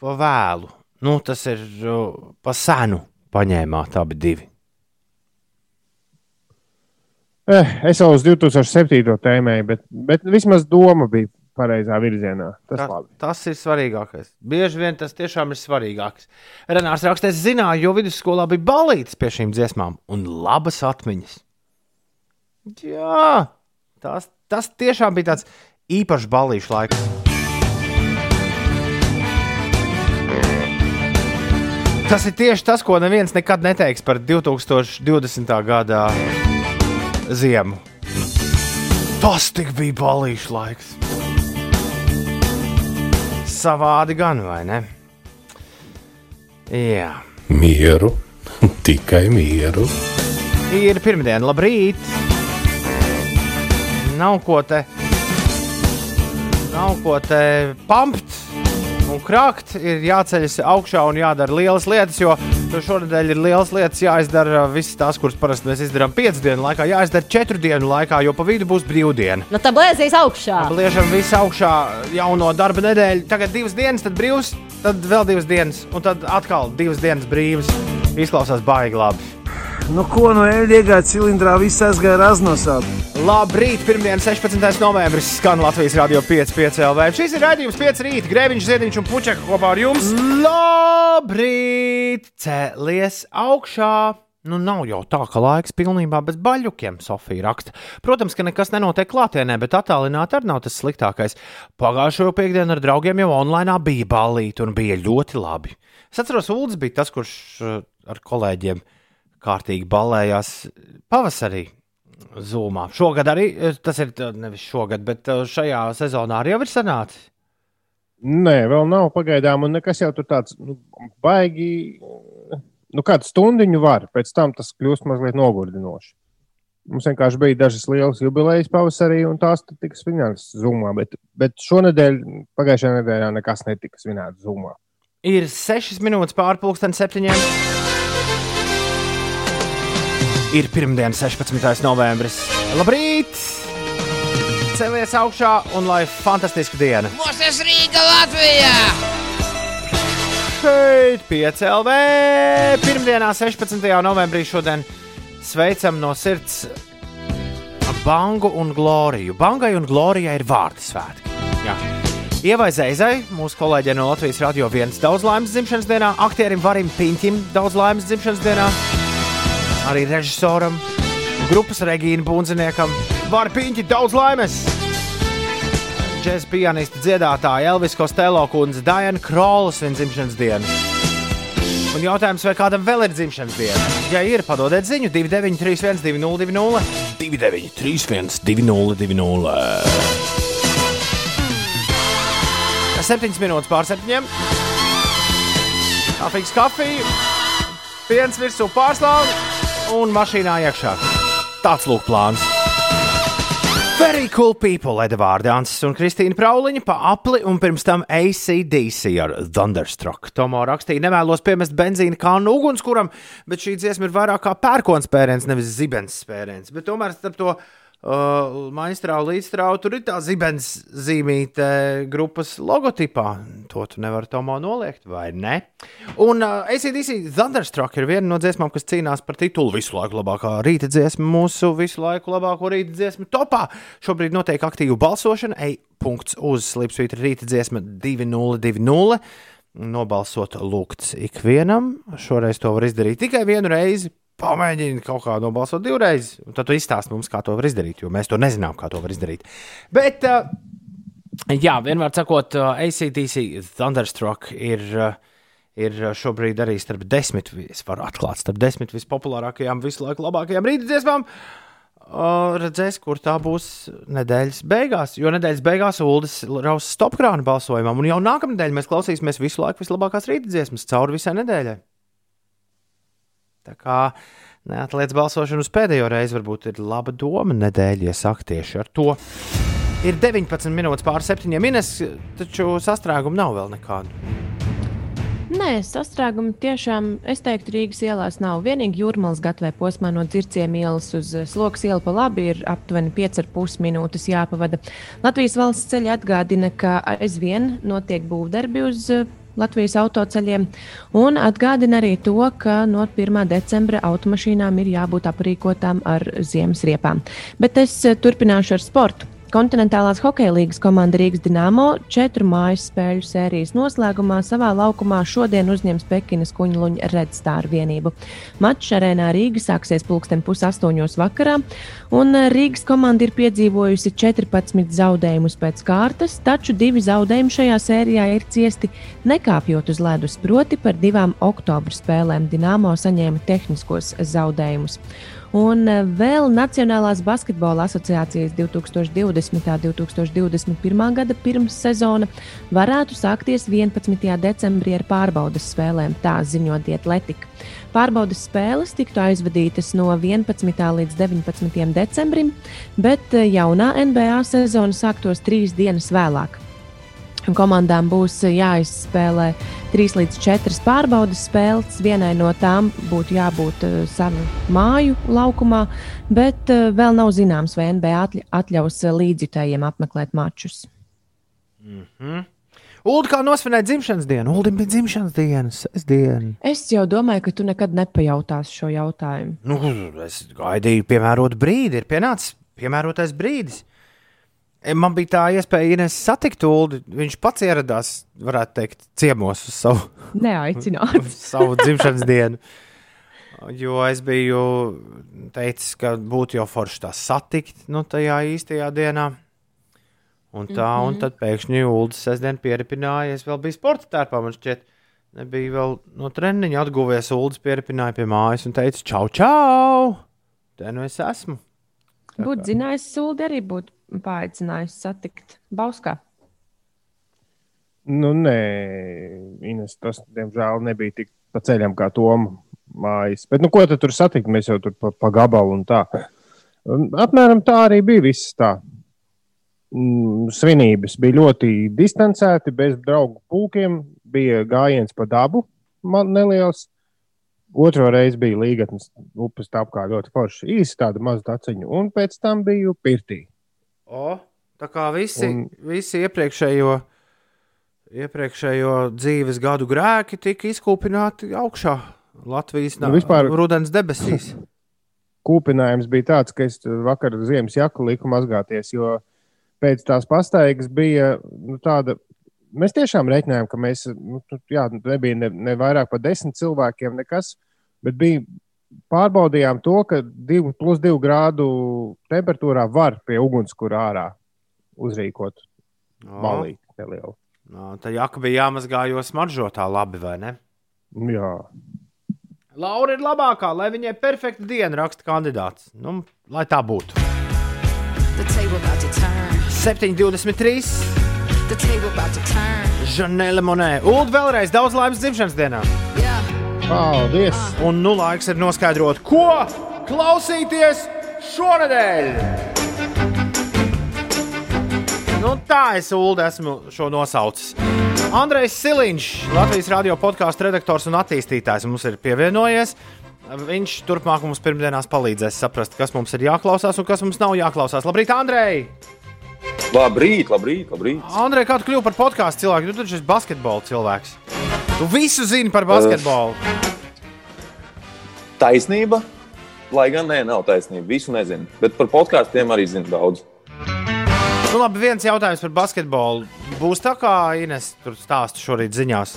pa vēlu. Nu, tas ir uh, pa senu paņēmāt abi divi. Eh, es jau uz 2007. tēmēju, bet, bet vismaz doma bija pareizā virzienā. Tas, Ta, tas ir svarīgākais. Bieži vien tas tiešām ir svarīgākais. Renārs rakstīs, zināja, jo vidusskolā bija balītas pie šīm dziesmām un labas atmiņas. Jā, tas, tas tiešām bija tāds īpašs balīšu laiks. Tas ir tieši tas, ko neviens nekad neteiks par 2020. gada ziemu. Tas tik bija balīšu laiks. Savādi gan, vai ne? Jā. Mieru, tikai mieru. Ir pirmdiena, labrīt. Nav ko te, nav ko te pampt un krākt. Ir jāceļas augšā un jādara lielas lietas, jo šonadēļ ir lielas lietas jāizdara. Visas tās, kuras parasti mēs izdarām piecu dienu laikā, jāizdara četru dienu laikā, jo pa vidu būs brīvdiena. Nu, tā blēzīs augšā. Liežam visu augšā jauno darba nedēļu. Tagad divas dienas, tad brīvs, tad vēl divas dienas, un tad atkal divas dienas brīvs. Izklausās baigi labi. Nu, ko no eļļas iegāja cilindrā, viss aizgāja raznosāt. Labrīt, pirmdiena, 16. novembris, skan Latvijas radio 5,5 LV. Šis ir raidījums 5 rīt, Grēviņš, Ziedņš un Puķeka kopā ar jums. Labrīt, cēlies augšā! Nu, nav jau tā, ka laiks pilnībā bez baļķiem, Sofija raksta. Protams, ka nekas nenotiek klātienē, bet attālināti arī nav tas sliktākais. Pagājušo piekdienu ar draugiem jau online bija balīti un bija ļoti labi. Es atceros, Ulris bija tas, kurš uh, ar kolēģiem kārtīgi balējās pavasarī. Zumā. Šogad arī tas ir nevis šogad, bet šajā sezonā arī ir sanācis. Nē, vēl nav pagaidām, un nekas jau tur tāds nu, baigi. Nu, kādu stundu var, pēc tam tas kļūst mazliet nogurdinoši. Mums vienkārši bija dažas lielas jubilejas pavasarī, un tās tika svinētas Zoomā. Bet, bet šonadēļ, pagājušajā nedēļā, nekas netika svinēts Zoomā. Ir 6 minūtes pārpusdienas septiņiem. Ir pirmdiena, 16. novembris. Labrīt! Celies augšā un lai fantastiska diena! Mūsu Rīga Latvijā! Šeit, PCLV! Pirmdienā, 16. novembrī, šodien sveicam no sirds Bangu un Gloriju. Bangai un Glorijai ir vārdu svētki. Jā. Ievai Zeizai, mūsu kolēģei no Latvijas radio viens daudz laimes dzimšanas dienā, aktierim Varim Piņķim daudz laimes dzimšanas dienā arī režisoram, grupas Regīna Bunziniekam. Var piņķi daudz laimes! Džēzus pianisti dziedātāja Elvis Kostelo kundze Diana Krolas viņa dzimšanas diena. Un jautājums, vai kādam vēl ir dzimšanas diena? Ja ir, padodiet ziņu 2931, 202, 293, 202. 7 minūtes pār 7. Kafijas kafija, piens virsū pārslānis un mašīnā iekšā. Tāds lūk plāns. Very cool people, Edvards Dansis un Kristīna Prauliņa pa apli un pirms tam ACDC ar Thunderstruck. Tomo rakstīja, nevēlos piemest benzīna kānu ugunskuram, bet šī dziesma ir vairāk kā pērkons spēriens, nevis zibens spēriens. Bet tomēr starp to uh, maistrālu līdzstrāvu tur ir tā zibens zīmīte grupas logotipā. To tu nevari Tomo noliegt, vai ne? Un uh, ACDC Thunderstruck ir viena no dziesmām, kas cīnās par titulu visu laiku labākā rīta dziesma, mūsu visu laiku labāko rīta dziesmu topā. Šobrīd notiek aktīva balsošana. Ej, punkts uz slīpsvītra rīta dziesma 2020. Nobalsot lūgts ikvienam. Šoreiz to var izdarīt tikai vienu reizi. Pamēģini kaut kā nobalsot divreiz, un tad izstāsti mums, kā to var izdarīt, jo mēs to nezinām, kā to var izdarīt. Bet, uh, jā, vienmēr sakot, uh, ACDC Thunderstruck ir. Uh, ir šobrīd arī starp desmit, es varu atklāt, starp desmit vispopulārākajām, visu laiku labākajām rīta dziesmām. Uh, redzēs, kur tā būs nedēļas beigās. Jo nedēļas beigās Ulas raus stopkrāna balsojumam, un jau nākamnedēļ mēs klausīsimies visu laiku vislabākās rīta dziesmas cauri visai nedēļai. Tā kā neatliec balsošanu uz pēdējo reizi, varbūt ir laba doma nedēļa iesākt tieši ar to. Ir 19 minūtes pār 7 minūtes, taču sastrēgumu nav vēl nekādu. Nē, sastrēgumu tiešām, es teiktu, Rīgas ielās nav. Vienīgi jūrmālas gatavē posmā no dzirciem ielas uz sloks ielu pa labi ir aptuveni 5,5 minūtes jāpavada. Latvijas valsts ceļi atgādina, ka aizvien notiek būvdarbi uz Latvijas autoceļiem. Un atgādina arī to, ka no 1. decembra automašīnām ir jābūt aprīkotām ar ziemas riepām. Bet es eh, turpināšu ar sportu. Kontinentālās hokeja līnijas komanda Rīgas Dienāmo četru mājas spēļu sērijas noslēgumā savā laukumā šodien uzņems Pekinas kuņģuņa Redstāra vienību. Mačs arēnā Rīga sāksies pulksten pusaustoņos vakarā, un Rīgas komanda ir piedzīvojusi 14 zaudējumus pēc kārtas, taču divi zaudējumi šajā sērijā ir ciesti nekāpjot uz ledus, proti par divām oktobra spēlēm Dienāmo saņēma tehniskos zaudējumus. Un vēl Nacionālās basketbola asociācijas 2020. un 2021. gada pirmssezona varētu sākties 11. decembrī ar pārbaudas spēlēm, tā ziņot Dietlētika. Pārbaudas spēles tiktu aizvadītas no 11. līdz 19. decembrim, bet jaunā NBA sezona sāktos trīs dienas vēlāk. Komandām būs jāizspēlē 3 līdz 4 pārbaudas spēles. Vienai no tām būtu jābūt uh, savu māju laukumā, bet uh, vēl nav zināms, vai NBA atļaus līdzjutējiem apmeklēt mačus. Mm -hmm. Ulu kā nosvinēja dzimšanas dienu. Ulu bija dzimšanas dienas, es dienu. Es jau domāju, ka tu nekad nepajautāsi šo jautājumu. Nu, es gaidīju piemērotu brīdi, ir pienācis piemērotais brīdis. Man bija tā iespēja Ines satikt Ulu. Viņš pats ieradās, varētu teikt, ciemos uz savu, Neaicināts. savu dzimšanas dienu. Jo es biju teicis, ka būtu jau forši tā satikt nu, tajā īstajā dienā. Un tā, mm -hmm. un tad pēkšņi Ulas sestdien pieripināja. Es vēl biju sporta tērpā, man šķiet, nebija vēl no treniņa atguvies. Ulas pieripināja pie mājas un teica, čau, čau! Te nu es esmu. Būtu zinājis, Sūdi arī būtu paaicinājusi satikt Bauskā? Nu, nē, Ines, tas diemžēl nebija tik pa ceļam kā Toma mājas. Bet, nu, ko tad tur satikt? Mēs jau tur pa, pa gabalu un tā. Apmēram tā arī bija viss tā. Mm, svinības bija ļoti distancēti, bez draugu pulkiem, bija gājiens pa dabu neliels. Otro reizi bija līgatnes upes apkārt ļoti forši. Īsi tāda maza taciņa, un pēc tam biju pirtī. O, tā kā visi, un... visi iepriekšējo, iepriekšējo dzīves gadu grēki tika izkūpināti augšā Latvijas nu, vispār... rudens debesīs. Kūpinājums bija tāds, ka es vakar ziemas jaku liku mazgāties, jo pēc tās pastaigas bija nu, tāda. Mēs tiešām reiķinājām, ka mēs nu, jā, nebija ne, ne vairāk par desmit cilvēkiem, nekas, bet bija pārbaudījām to, ka 2 plus 2 grādu temperatūrā var pie ugunskura ārā uzrīkot malīti nelielu. No, tā jaka bija jāmazgā, jo smaržotā labi, vai ne? Jā. Laura ir labākā, lai viņai perfekta diena raksta kandidāts. Nu, lai tā būtu. 7,23. Žanēla Monē. Ulu vēlreiz daudz laimes dzimšanas dienā! Paldies! Un nu laiks ir noskaidrot, ko klausīties šonadēļ. Nu, tā es Ulu esmu šo nosaucis. Andrejs Siliņš, Latvijas radio podkāstu redaktors un attīstītājs, mums ir pievienojies. Viņš turpmāk mums pirmdienās palīdzēs saprast, kas mums ir jāklausās un kas mums nav jāklausās. Labrīt, Andrej! Labrīt, labrīt, labrīt. Andrej, kā tu kļuvi par podkāstu cilvēku? Tu taču esi basketbola cilvēks. Tu visu zini par basketbolu. Taisnība, lai gan nē, nav taisnība. Visu nezinu, bet par podkāstiem arī zinu daudz. Nu, labi, viens jautājums par basketbolu. Būs tā kā Ines tur stāsta šorīt ziņās.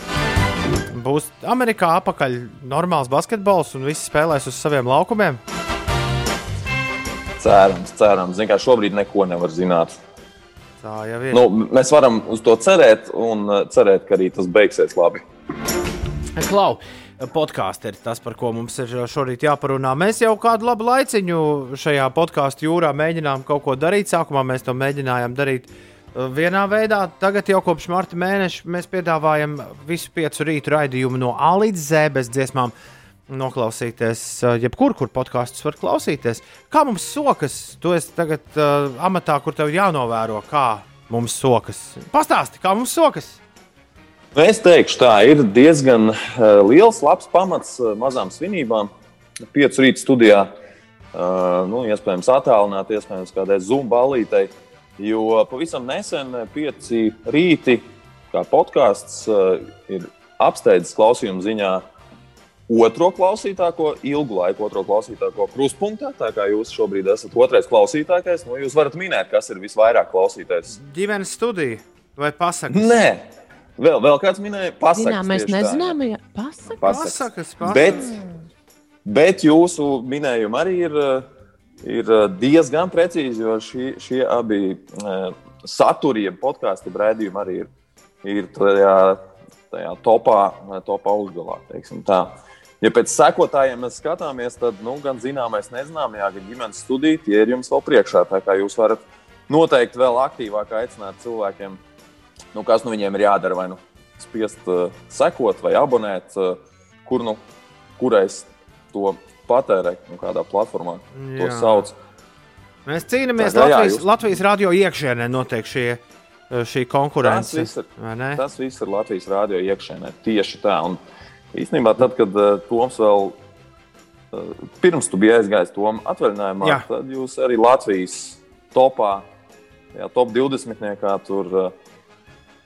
Būs Amerikā apakaļ normāls basketbols un visi spēlēs uz saviem laukumiem. Cerams, cerams. Ziniet, kā šobrīd neko nevar zināt. Tā jau ir. Nu, mēs varam uz to cerēt un cerēt, ka arī tas beigsies labi. Klau, podkāsts ir tas, par ko mums ir šorīt jāparunā. Mēs jau kādu labu laiciņu šajā podkāstu jūrā mēģinām kaut ko darīt. Sākumā mēs to mēģinājām darīt uh, vienā veidā. Tagad jau kopš marta mēneša mēs piedāvājam visu piecu rītu raidījumu no A līdz Z bez dziesmām. Noklausīties, uh, jebkur, kur podkāstus var klausīties. Kā mums sokas? Tu esi tagad uh, amatā, kur tev jānovēro, kā mums sokas. Pastāsti, kā mums sokas! Nu, es teikšu, tā ir diezgan uh, liels, labs pamats uh, mazām svinībām. Piecu rītu studijā, uh, nu, iespējams, attālināt, iespējams, kādai zumballītei. Jo pavisam nesen, pieci rīti, kā podkāsts ir apsteidzis klausījumu ziņā otro klausītāko, ilgu laiku otro klausītāko krustpunktā. Tā kā jūs šobrīd esat otrais klausītākais, nu, jūs varat minēt, kas ir visvairāk klausītājs. Ģimenes studija vai pasakas? Nē, vēl, vēl kāds minēja, pasakas. Zinām, mēs nezinām, ja pasaka. Pasakas. Pasakas, pasakas. Bet, bet jūsu minējumi arī ir, uh, ir uh, diezgan precīzi, jo šie, šie abi uh, saturi, jeb podkāstu rādījumi arī ir, ir tajā, tajā topā, topā tā. Ja pēc sekotājiem mēs skatāmies, tad nu, gan zināmais, nezināmajā, gan ģimenes studija tie ir jums vēl priekšā. Tā kā jūs varat noteikti vēl aktīvāk aicināt cilvēkiem, nu, kas nu viņiem ir jādara, vai nu spiest uh, sekot vai abonēt, uh, kur nu kurais to patērēt, nu, kādā platformā to Jā. sauc. Mēs cīnāmies Tā kā jā, Latvijas, jūs- Latvijas radio iekšienē, notiek šie, šī Tas konkurence. viss, ir, tas viss ir Latvijas rādio iekšēnē. Tieši tā. Un īstenībā, tad, kad uh, Toms vēl uh, pirms tu biji aizgājis Tomu atvaļinājumā, Jā. tad jūs arī Latvijas topā, jā, top 20. tur uh,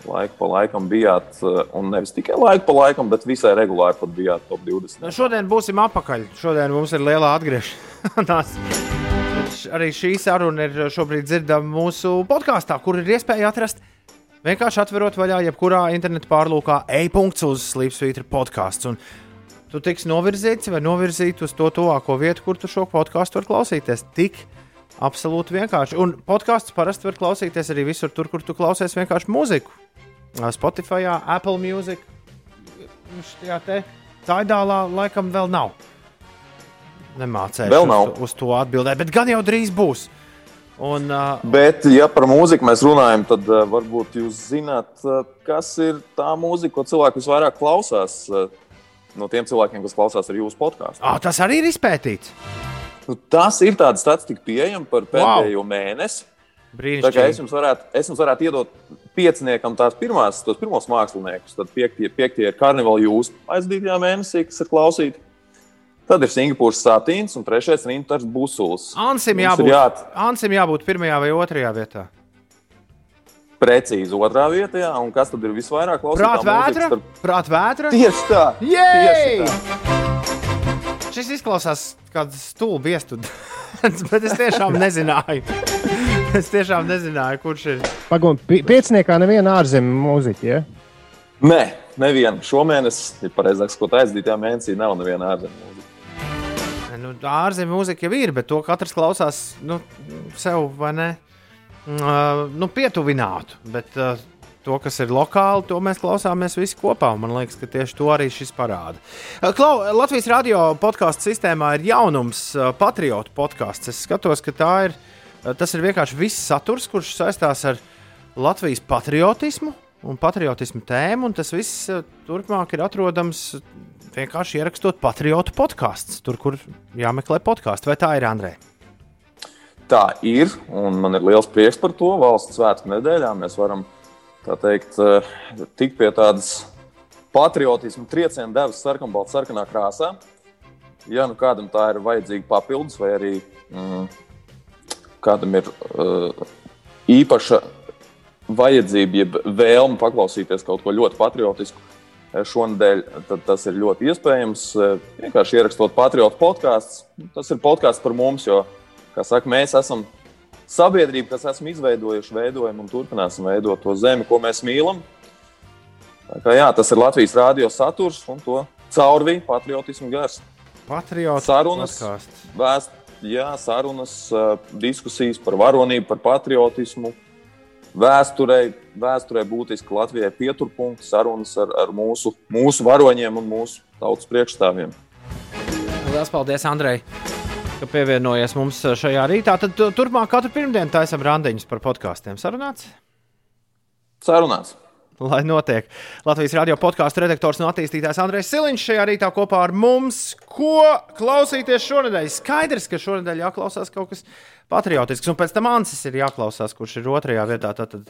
laiku pa laikam bijāt. Uh, un nevis tikai laiku pa laikam, bet visai regulāri pat bijāt top 20. Nu, šodien būsim apakaļ. Šodien mums ir liela atgriešanās. Arī šī saruna ir šobrīd dzirdama mūsu podkāstā, kur ir iespēja atrast vienkārši atverot vaļā jebkurā interneta pārlūkā e-punkts uz Sleepsvītra podkāsts. Un Tu tiks novirzīts vai novirzīts uz to tuvāko vietu, kur tu šo podkāstu vari klausīties. Tik absolūti vienkārši. Un podkāstus parasti var klausīties arī visur, tur, kur tu klausies vienkārši mūziku. Spotify, Apple Music. Šajā te Taidālā laikam vēl nav. Nemācēju Vēl nav. uz, uz to atbildēt, bet gan jau drīz būs. Un, uh, Bet, ja par mūziku mēs runājam, tad uh, varbūt jūs zināt, uh, kas ir tā mūzika, ko cilvēki visvairāk klausās. Uh, no tiem cilvēkiem, kas klausās arī jūsu podkāstu. ah, tas arī ir izpētīts. Nu, tas ir tāds statistika pieejams par pēdējo wow. mēnesi. Kā es Brīnišķīgi. jums varētu, es jums varētu iedot pieciniekam tās pirmās, tos pirmos māksliniekus. Tad piektie, piektie ir karnevāli jūsu aizdītajā mēnesī, kas ir klausīti. Tad ir Singapūras satīns un trešais ir Inters Busuls. Ansim jābūt, jāt- Ansim jābūt pirmajā vai otrajā vietā. Precīzi otrā vietā, jā. un kas tad ir visvairāk klausītājs? Prāt vētra. Prāt vētra. Tieši tā. Jej! Tieši tā. Šis izklausās kā stulbi iestudēts, bet es tiešām nezināju. Es tiešām nezināju, kurš ir. Pagaidām, pieciniekā neviena ārzemju mūziķa. Ja? Nē, nevienu šomēnes, ja pareizāk sakot, aizdītajā mēnesī nav neviena ārzemju mūzika. Nu, ārzemju mūzika jau ir, bet to katrs klausās nu, sev vai ne. Uh, nu, pietuvinātu. Bet uh, to, kas ir lokāli, to mēs klausāmies visi kopā. Man liekas, ka tieši to arī šis parāda. Klau, Latvijas radio podkāstu sistēmā ir jaunums, patriotu podkāsts. Es skatos, ka tā ir, uh, tas ir vienkārši viss saturs, kurš saistās ar Latvijas patriotismu un patriotismu tēmu. un Tas viss uh, turpmāk ir atrodams vienkārši ierakstot patriotu podkāstu, tur, kur jāmeklē podkāstu. Vai tā ir Andrei? Tā ir, un man ir liels prieks par to. Valsts svētku nedēļā mēs varam teikt, eh, tikt pie tādas patriotismu trieciena devas sarkanbalta sarkanā krāsā. Ja nu kādam tā ir vajadzīga papildus, vai arī mm, kādam ir uh, īpaša vajadzība, jeb vēlme paklausīties kaut ko ļoti patriotisku eh, šonadēļ, tad tas ir ļoti iespējams. Eh, Vienkārši ierakstot patriotu podkāstu. Tas ir podkāsts par mums, jo, kā saka, mēs esam sabiedrība, kas esam izveidojuši, veidojam un turpināsim veidot to zemi, ko mēs mīlam. Kā, jā, tas ir Latvijas rādio saturs un to caurvīja patriotismu gars. Patriotu Sarunas. Vēst, jā, sarunas, diskusijas par varonību, par patriotismu. Vēsturē, vēsturē būtiski Latvijai pieturpunkti, sarunas ar, ar mūsu, mūsu varoņiem un mūsu tautas priekšstāvjiem. Lielas paldies, Andrei, ka pievienojies mums šajā rītā. Tad tu- turpmāk katru pirmdienu taisam randiņus par podkāstiem. Sarunāts? Sarunās! Lai notiek. Latvijas radio podkāstu redaktors un attīstītājs Andrēs Siliņš šajā rītā kopā ar mums. Ko klausīties šonadēļ? Skaidrs, ka šonadēļ jāklausās kaut kas patriotisks, un pēc tam Ansis ir jāklausās, kurš ir otrajā vietā. Tātad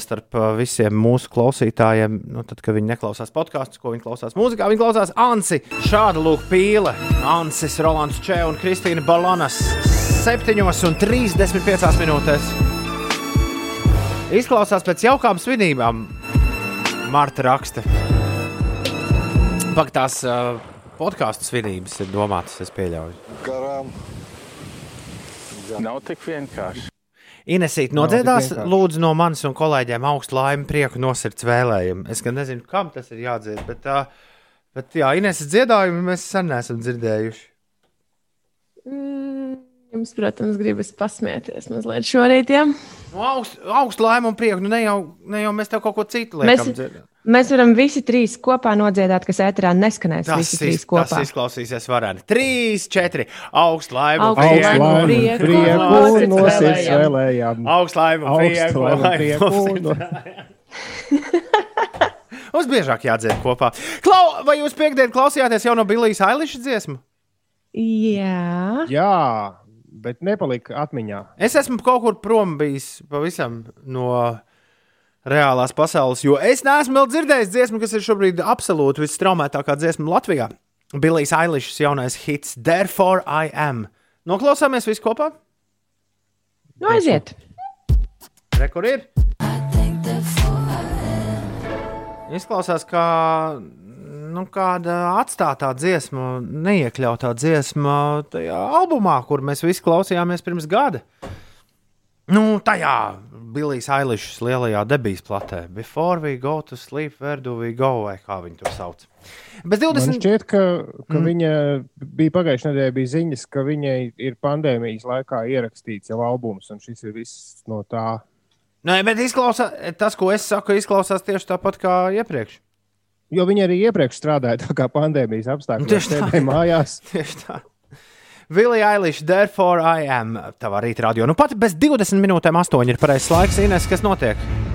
starp uh, visiem mūsu klausītājiem, nu, tad, kad viņi neklausās podkāstus, ko viņi klausās mūzikā, viņi klausās Ansi. Šāda lūk pīle. Ansis, Rolands Čē un Kristīna Balanas 7 un 35 minūtēs. Izklausās pēc jaukām svinībām. Marta raksta. Pak tās uh, podkāstu svinības ir domātas, es pieļauju. Garām. Nav tik vienkārši. Inesīt nodziedās, lūdzu, no manis un kolēģiem augstu laimi, prieku, nosirds vēlējumu. Es gan nezinu, kam tas ir jādzied, bet, uh, bet jā, Ineses dziedājumu mēs sen neesam dzirdējuši. Mm, Jums, protams, gribas pasmieties mazliet šorīt. Ja? Nu, augstu, augstu laimi un prieku, nu ne jau, ne jau mēs tev kaut ko citu Mēs, liekam. dzirdēt. mēs varam visi trīs kopā nodziedāt, kas ēterā neskanēs. Tas, visi iz, trīs tas kopā. izklausīsies vareni. Trīs, četri. Augstu laimi un Augstu Augstu prieku. prieku, nosirds vēlējām. un Augstu prieku. prieku. Mums biežāk jādzied kopā. Klau, vai jūs piekdien klausījāties jau no Billijas Ailiša dziesmu? Jā, Jā, bet nepalika atmiņā. Es esmu kaut kur prom bijis pavisam no reālās pasaules, jo es neesmu vēl dzirdējis dziesmu, kas ir šobrīd absolūti visstraumētākā dziesma Latvijā. Billijas Ailišas jaunais hits Therefore I Am. Noklausāmies visi kopā? nu aiziet. Re, kur ir? Izklausās kā nu, kāda atstātā dziesma, neiekļautā dziesma tajā albumā, kur mēs visi klausījāmies pirms gada. Nu, tajā Billijas Ailišas lielajā debijas platē. Before we go to sleep, where do we go? Vai kā viņi to sauc? Bez Man 20. šķiet, ka, ka Mm. mm. viņa bija pagājušajā nedēļā bija ziņas, ka viņai ir pandēmijas laikā ierakstīts jau albums, un šis ir viss no tā. Nē, bet izklausās, tas, ko es saku, izklausās tieši tāpat kā iepriekš. Jo viņa arī iepriekš strādāja tā kā pandēmijas apstākļos. Tieši tā. Sēdēja mājās. Tieši tā. Vilija Ailiša, therefore I am. Tavā rīta radio. Nu, pat bez 20 minūtēm, 8 ir pareizais laiks. Ines, kas notiek?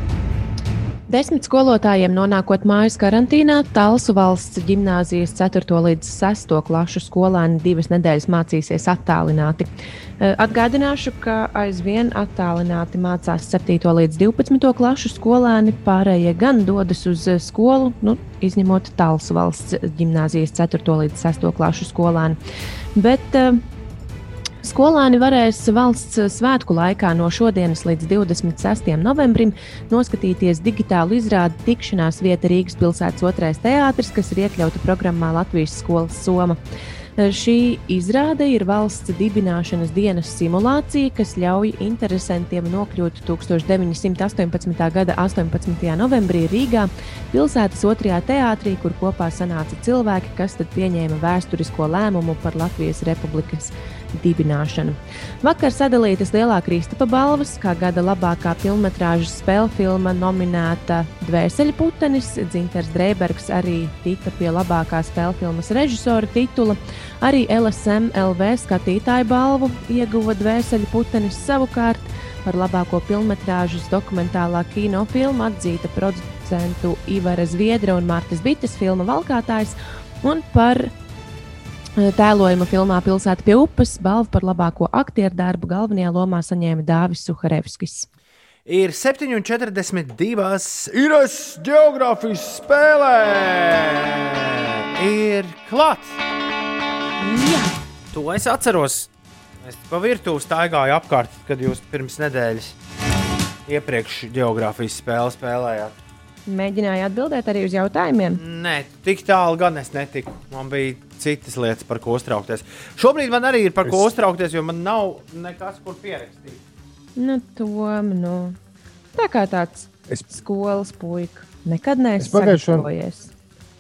Desmit skolotājiem nonākot mājas karantīnā, Talsu valsts gimnāzijas 4. līdz 6. klasu skolēni divas nedēļas mācīsies attālināti. Eh, Atgādināšu, ka aizvien attālināti mācās 7. līdz 12. klasu skolēni, pārējie gan dodas uz eh, skolu, nu, izņemot Talsu valsts gimnāzijas 4. līdz 6. klasu skolēni. Bet eh, Skolēni varēs valsts svētku laikā no šodienas līdz 26. novembrim noskatīties digitālu izrādi tikšanās vieta Rīgas pilsētas otrais teātris, kas ir iekļauta programmā Latvijas skolas Soma. Šī izrāde ir valsts dibināšanas dienas simulācija, kas ļauj interesantiem nokļūt 1918. gada 18. novembrī Rīgā, pilsētas otrajā teātrī, kur kopā sanāca cilvēki, kas tad pieņēma vēsturisko lēmumu par Latvijas republikas dibināšanu. Vakar sadalītas lielā Kristapa balvas, kā gada labākā filmas spēļu filma nominēta Dvēseli putenis. Dzinters Dreibergs arī tika pie labākā spēļu filmas režisora titula. Arī LSM LV skatītāju balvu ieguva Dvēseli putenis savukārt. Par labāko filmu dokumentālā kinofilmu atzīta producentu Ivara Zviedra un Mārtas Bites filma Valkātājs. Un par Tēlojuma filmā Pilsēta pie upes balvu par labāko aktieru darbu galvenajā lomā saņēma Dāvis Suharevskis. Ir 7,42. Ines geogrāfijas spēlē! Ir klāts! Jā, To es atceros. Es pa virtuvi staigāju apkārt, kad jūs pirms nedēļas iepriekš geogrāfijas spēli spēlējāt. Mēģināju atbildēt arī uz jautājumiem. Nē, tik tālu gan es netiku. Man bija citas lietas, par ko uztraukties. Šobrīd man arī ir par ko Es- uztraukties, jo man nav nekas, kur pierakstīt. Nu, Tom, nu, tā kā tāds Es- skolas puika. Nekad neesmu Es pagājušo- sagatavojies.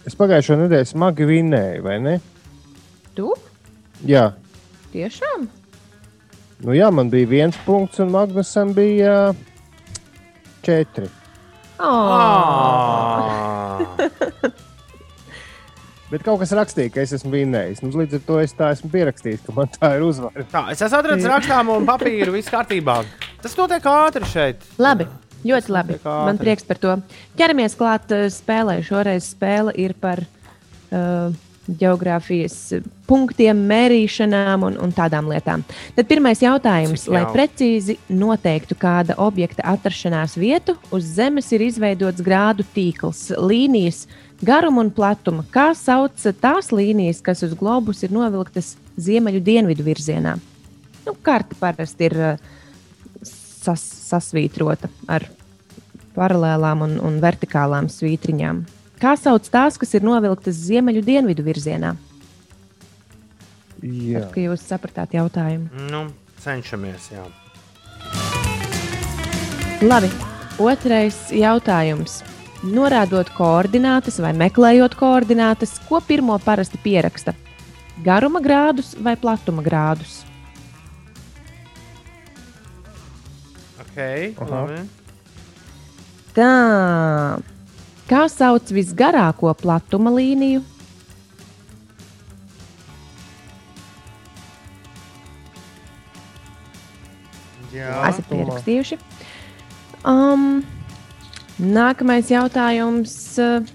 Es pagājušo nedēļu smagi vinnēju, vai ne? Tu? Jā. Tiešām? Nu, jā, man bija viens punkts, un Magnusam bija uh, četri. Ah. Bet kaut kas rakstīja, ka es esmu vinnējis. Nu, līdz ar to es tā esmu pierakstījis, ka man tā ir uzvara. Tā, es esmu atradzis rakstāmu un papīru, viss kārtībā. Tas notiek ātri šeit. Labi. Ļoti labi. Man prieks par to. Ķeramies klāt spēlē. Šoreiz spēle ir par uh, geogrāfijas punktiem, mērīšanām un, un tādām lietām. Tad pirmais jautājums. Lai precīzi noteiktu kāda objekta atrašanās vietu, uz Zemes ir izveidots grādu tīkls, līnijas, garuma un platuma. Kā sauc tās līnijas, kas uz globus ir novilktas ziemeļu dienvidu virzienā? Nu, karta parasti ir uh, sas, sasvītrota ar paralēlām un, un vertikālām svītriņām. Kā sauc tās, kas ir novilktas ziemeļu dienvidu virzienā? Jā. Tad, jūs sapratāt jautājumu. Nu, cenšamies, jā. Labi, otrais jautājums. Norādot koordinātas vai meklējot koordinātas, ko pirmo parasti pieraksta? Garuma grādus vai platuma grādus? Okay. Tā. Kā sauc visgarāko platuma līniju? Jā, Esat pierakstījuši. Um, nākamais jautājums. uh,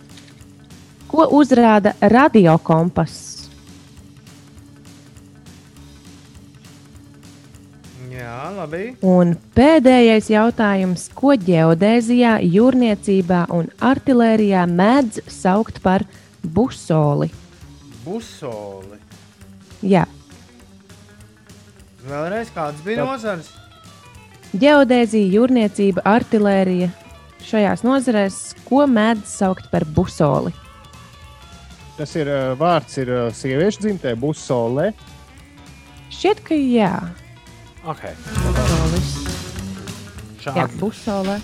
Ko uzrāda radiokompass? Labi. Un pēdējais jautājums. Ko ģeodēzijā, jūrniecībā un artērijā mēdz saukt par busoli? Busoli. Jā, Vēlreiz kāds bija nozars? ģeodēzija, jūrniecība, artērija. Šajās nozarēs, ko mēdz saukt par busoli? Tas ir uh, vārds, ir uh, sieviešu dzimtē, būs solē. Šķiet, ka jā. Okay. Busolis. Jā, Šādi, busolē.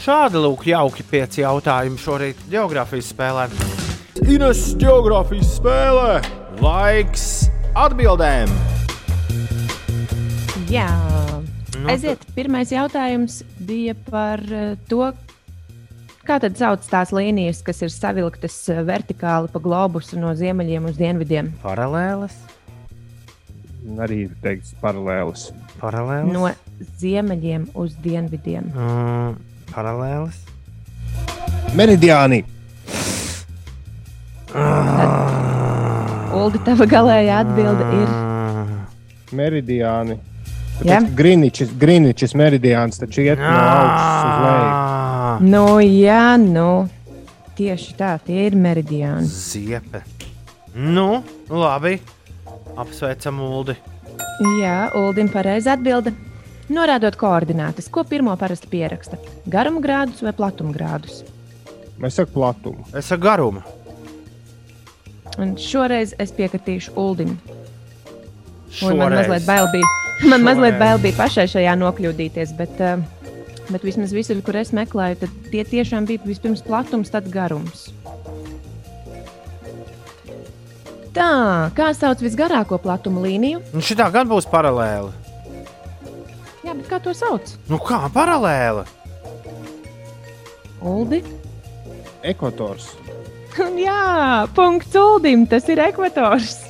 šādi lūk, jauki pieci jautājumi šorīt geogrāfijas spēlē. Ines geogrāfijas spēlē. Laiks atbildēm. Jā, Nu, aiziet. Pirmais jautājums bija par eh, to, kā tad sauc tās līnijas, kas ir savilktas eh, vertikāli pa globusu no ziemeļiem uz dienvidiem. Paralēlas. Arī teikts paralēlis. No ziemeļiem uz dienvidiem. Mm, paralēlas. Meridiāni. Uldi, tava galējā atbilde ir. Meridiāni. Jā. Griničs, Griničs meridiāns taču iet no augšas uz leju. Nu, jā, nu, tieši tā, tie ir meridiāni. Ziepe. Nu, labi. Apsveicam Uldi. Jā, Uldim pareizi atbilde. Norādot koordinātas, ko pirmo parasti pieraksta? Garuma grādus vai platuma grādus? Mēs sakām platumu. Es ar garumu. Un šoreiz es piekritīšu Uldim. Un man Šoreiz. mazliet bail bija, man mazliet Šoreiz. bail bija pašai šajā nokļūdīties, bet, uh, bet vismaz visur, kur es meklēju, tad tie tiešām bija vispirms platums, tad garums. Tā, kā sauc visgarāko platuma līniju? Nu, šitā gan būs paralēli. Jā, bet kā to sauc? Nu, kā paralēli? Uldi? Ekvators. Jā, punkts Uldim, tas ir ekvators.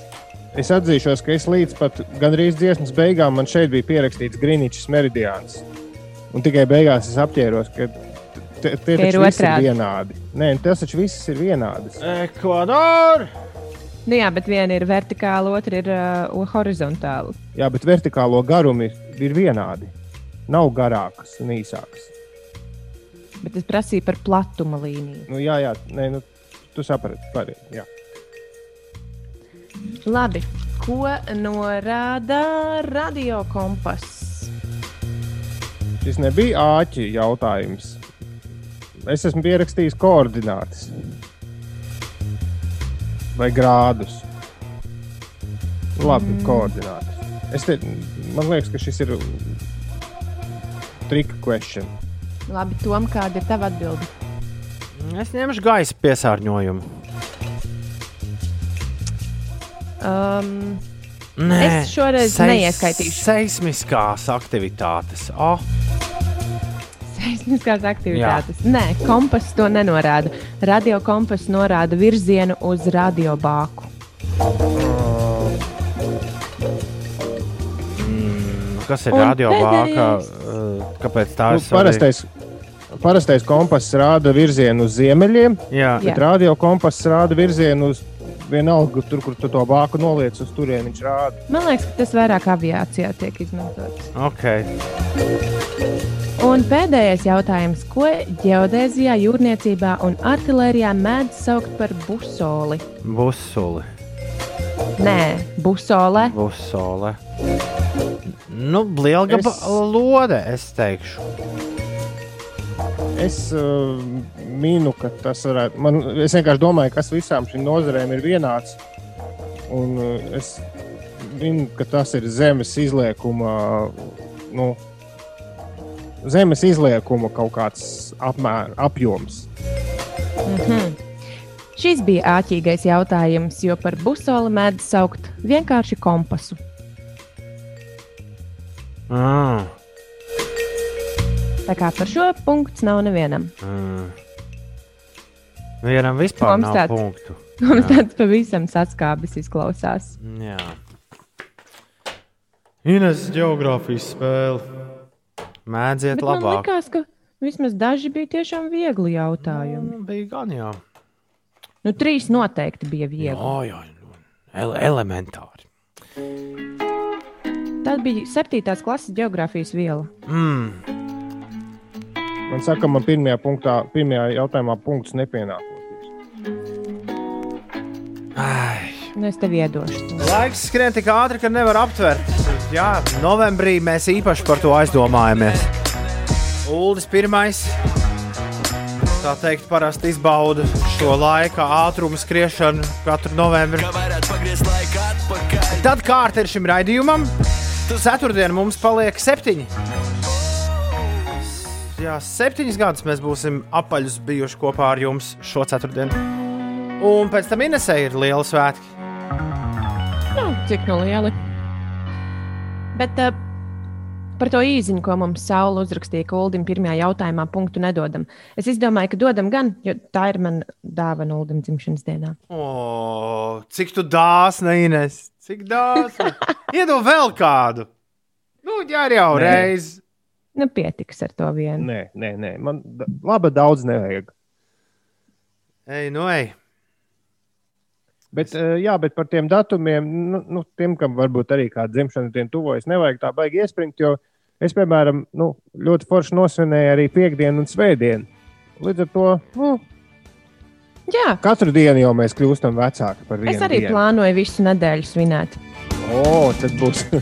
Es atzīšos, ka es līdz pat gandrīz dziesmas beigām man šeit bija pierakstīts Griničs meridiāns. Un tikai beigās es apķēros, ka tie taču ir otrādi. vienādi. Nē, tas taču viss ir vienādas. Ekvador! Nu jā, bet viena ir vertikāla, otra ir uh, horizontāla. Jā, bet vertikālo garumi ir, ir vienādi. Nav garākas un īsākas. Bet es prasīju par platuma līniju. Nu, jā, jā, nē, nu, tu saprati. pareizi. Labi, ko norāda radio kompass? Šis nebija āķi jautājums. Es esmu pierakstījis koordinātas vai grādus. Labi, mm. koordinātas. Es te, man liekas, ka šis ir trika question. Labi, Tom, kāda ir tava atbilde? Es ņemšu gaisa piesārņojumu. Um, Nē, Es šoreiz neieskaitīšu. Seismiskās aktivitātes. Oh, seismiskās aktivitātes. Jā. Nē, kompass to nenorāda. Radio kompass norāda virzienu uz radiobāku. mm, kas ir radiobāka? Uh, Kāpēc tā Nu, ir? svarīga? parastais, parastais kompass rāda virzienu uz ziemeļiem, Jā, Jā. bet radio kompass rāda virzienu uz vienalga, tur, kur tu to bāku noliec, uz turieni viņš rāda. Man liekas, ka tas vairāk aviācijā tiek izmantots. ok. Un pēdējais jautājums. Ko ģeodēzijā, jūrniecībā un artērijā mēdz saukt par busoli? Busuli, Nē, busole. busole. Nu, lielgaba Es- lode, es teikšu. Es uh, minu, ka tas varētu. Man, es vienkārši domāju, kas visām šīm nozarēm ir vienāds. Un uh, es minu, ka tas ir zemes izliekuma. Nu, Zemes izliekuma kaut kāds apmēr, apjoms. Mhm. Šis bija āķīgais jautājums, jo par busoli mēdz saukt vienkārši kompasu. Mm. Tā kā par šo punktu nav nevienam. Mm. Vienam vispār Mums nav tāds- punktu. Mums tāds pavisam saskābis izklausās. Jā. Ines geogrāfijas spēle. Mēdziet Bet man labāk. liekas, ka vismaz daži bija tiešām viegli jautājumi. Nu, bija gan jau. Nu, trīs noteikti bija viegli. Jā, jā. Ele elementāri. Tā bija septītās klases geogrāfijas viela. Mm. Man saka, man pirmajā, punktā, pirmajā jautājumā punkts nepienākās. Ai. Nu, es tev iedošu. Laiks skrien tik ātri, ka nevar aptvert. Jā, novembrī mēs īpaši par to aizdomājamies. Uldis pirmais. Tā teikt, parasti izbauda šo laika ātrumu skriešanu katru novembrī. Tad kārta ir šim raidījumam. Ceturtdien mums paliek septiņi. Jā, septiņus gadus mēs būsim apaļus bijuši kopā ar jums šo ceturtdienu. Un pēc tam Inesē ir liela svētki. Nu, cik nu lieli. Bet uh, par to īziņu, ko mums Saula uzrakstīja, ka Uldim pirmajā jautājumā punktu nedodam. Es izdomāju, ka dodam gan, jo tā ir mana dāvana Uldim dzimšanas dienā. O, cik tu dāsna, Ines? Cik dāsna? Iedod vēl kādu. Nu, jā, jau Nē. reiz. Nu, pietiks ar to vienu. Nē, nē, nē. man da- laba daudz nevajag. Ej, nu, ej. Bet, eh, jā, bet par tiem datumiem, nu, nu, tiem, kam varbūt arī kāda dzimšanas diena tuvojas, nevajag tā baigi iespringt. Jo es, piemēram, nu, ļoti forši nosvinēju arī piekdienu un svētdienu. Līdz ar to nu, Jā, katru dienu jau mēs kļūstam vecāki par vienu. es arī dienu. plānoju visu nedēļu svinēt. O, tad būs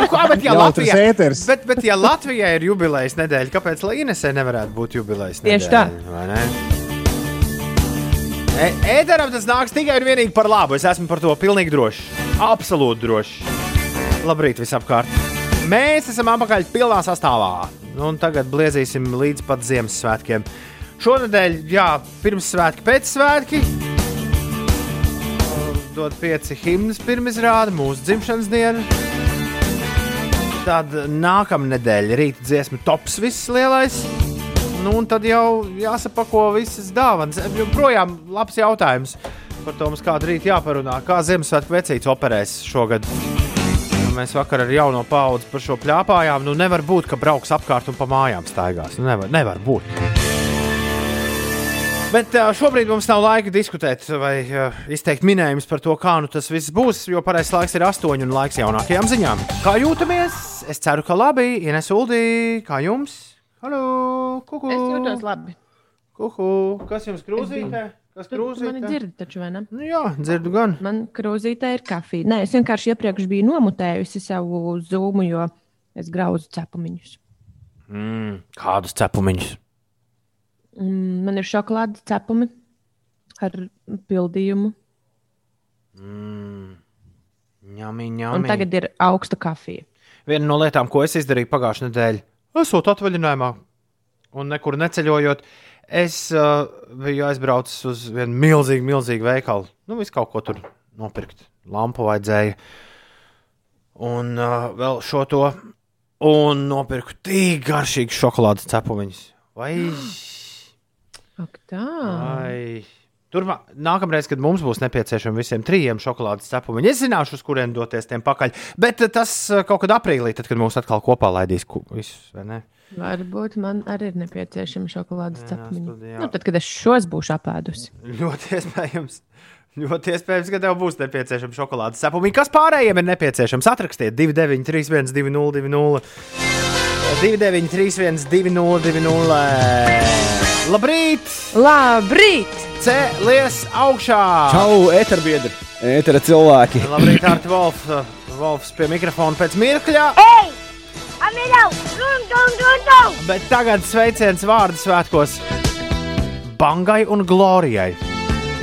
Nu, kā, bet, ja Latvijā, bet, bet, ja Latvijai ir jubilejas nedēļa, kāpēc lai Inesē nevarētu būt jubilejas nedēļa? Tieši tā. E- Ēteram tas nāks tikai un vienīgi par labu. Es esmu par to pilnīgi drošs. Absolūti drošs. Labrīt, visapkārt. Mēs esam apakaļ pilnā sastāvā. Nu, un tagad bliezīsim līdz pat Ziemassvētkiem. Šonadēļ, jā, pirms svētki, pēc svētki. Dod pieci himnas pirmizrāde, mūsu dzimšanas diena. Tad nākamā nedēļa rīta dziesmu tops viss lielais. Nu, un tad jau jāsapako visas dāvanas. Joprojām labs jautājums par to mums kādu rītu jāparunā. Kā Ziemassvētku vecīts operēs šogad? Nu, Mēs vakar ar jauno paudzi par šo plāpājām. Nu, nevar būt, ka brauks apkārt un pa mājām staigās. Nu, nevar, nevar būt. Bet šobrīd mums nav laika diskutēt vai izteikt minējumus par to, kā nu tas viss būs, jo pareizais laiks ir astoņi un laiks jaunākajām ziņām. Kā jūtamies? Es ceru, ka labi. Ines Uldī, kā jums? Halo, kuku. Es jūtos labi. Kuku. Kas jums krūzītē? Kas krūzītē? dzirdi, taču vai ne? Nu, jā, dzirdu gan. Man krūzītē ir kafija. Nē, es vienkārši iepriekš biju nomutējusi savu zūmu, jo es grauzu cepumiņus. Mm, kādus cepumiņus? Mm, Man ir šokolādes cepumi ar pildījumu, Mm, ņami, un ņami. tagad ir augsta kafija. Viena no lietām, ko es izdarīju pagājušajā nedēļā, esot atvaļinājumā un nekur neceļojot, es uh, biju aizbraucis uz vienu milzīgu, milzīgu veikalu. Nu, visu kaut ko tur nopirkt. Lampu vajadzēja. Un uh, vēl šo to. Un nopirku tik garšīgu šokolādes cepumiņus. Vai? Ak, tā. vai. Turmā, nākamreiz, kad mums būs nepieciešami visiem trijiem šokolādes cepumiņi, es zināšu, uz kurien doties tiem pakaļ. Bet eh, tas eh, kaut kad aprīlī, tad, kad mūs atkal kopā laidīs visus, vai ne? Varbūt man arī ir nepieciešama šokolādes cepumiņa. Nu, tad, kad es šos būšu apēdusi. Ļoti iespējams. Ļoti iespējams, ka tev būs nepieciešama šokolādes cepumi. Kas pārējiem ir nepieciešams? Atrakstiet 293, 202, 293, 202. Labrīt! Labrīt! Cēlies augšā! Čau, eterbiedri, etera cilvēki. Labrīt, Arti Wolf, Wolfs pie mikrofona pēc mirkļa. Ei! Bet tagad sveiciens vārdu svētkos Bangai un Glorijai.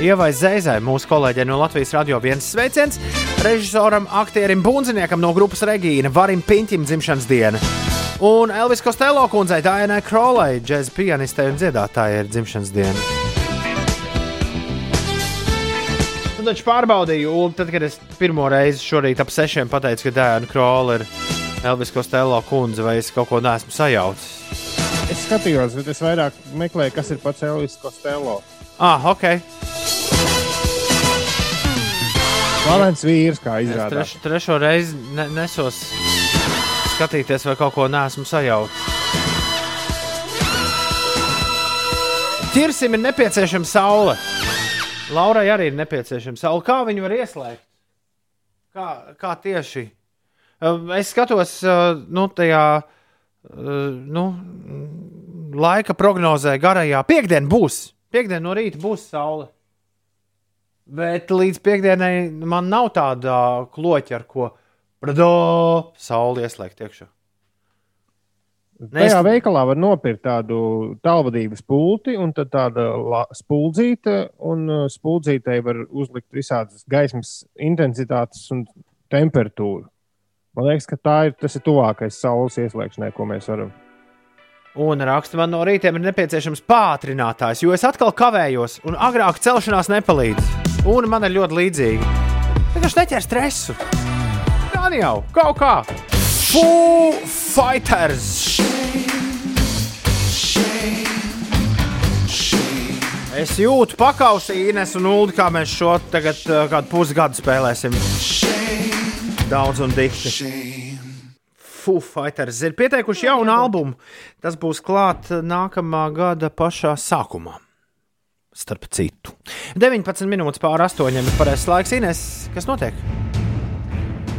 Ievai Zēzai, mūsu kolēģei no Latvijas radio viens sveiciens, režisoram, aktierim Bunziniekam no grupas Regīna, Varim Piņķim dzimšanas diena. Un Elvis Kostelo kundzei, Dānai Krolai, džēzus pianistei un dziedātājai ir dzimšanas diena. Un taču pārbaudīju, un tad, kad es pirmo reizi šorīt ap sešiem pateicu, ka Dāna Krola ir Elvis Kostelo kundze, vai es kaut ko neesmu sajaucis. Es skatījos, bet es vairāk meklēju, kas ir pats Elvis Kostelo. Ah, ok. Valents vīrs, kā Es izrādās. treš, trešo reizi ne, nesos skatīties, vai kaut ko neesmu sajaucis. Ķirsim ir nepieciešama saule. Laurai arī ir nepieciešama saule. Kā viņu var ieslēgt? Kā, kā tieši? Es skatos, nu, tajā nu, laika prognozē, garajā. Piektdienā būs. Piektdienā no rīta būs saule. Bet līdz piekdienai man nav tāda kloķa, ar ko brado, sauli ieslēgt iekšā. Tajā veikalā var nopirkt tādu tālvadības pulti, un tad tāda spuldzīte, un uh, spuldzītei var uzlikt visādas gaismas intensitātes un temperatūru. Man liekas, ka tā ir, tas ir tuvākais saules ieslēgšanai, ko mēs varam. Un raksta, man no rīta ir nepieciešams pātrinātājs, jo es atkal kavējos, un agrāk celšanās nepalīdz. Un man ir ļoti līdzīgi. Vienkārši neķer stresu. Gan jau, kaut kā. Foo Fighters! Es jūtu pakausi Ines un Ulu, kā mēs šo tagad uh, kādu pusgadu spēlēsim. Daudz un dikti. Foo Fighters ir pieteikuši jaunu albumu. Tas būs klāt nākamā gada pašā sākumā. Starp citu, 19 minūtes pāri astoņiem ir pareizais laiks. Ines, kas notiek?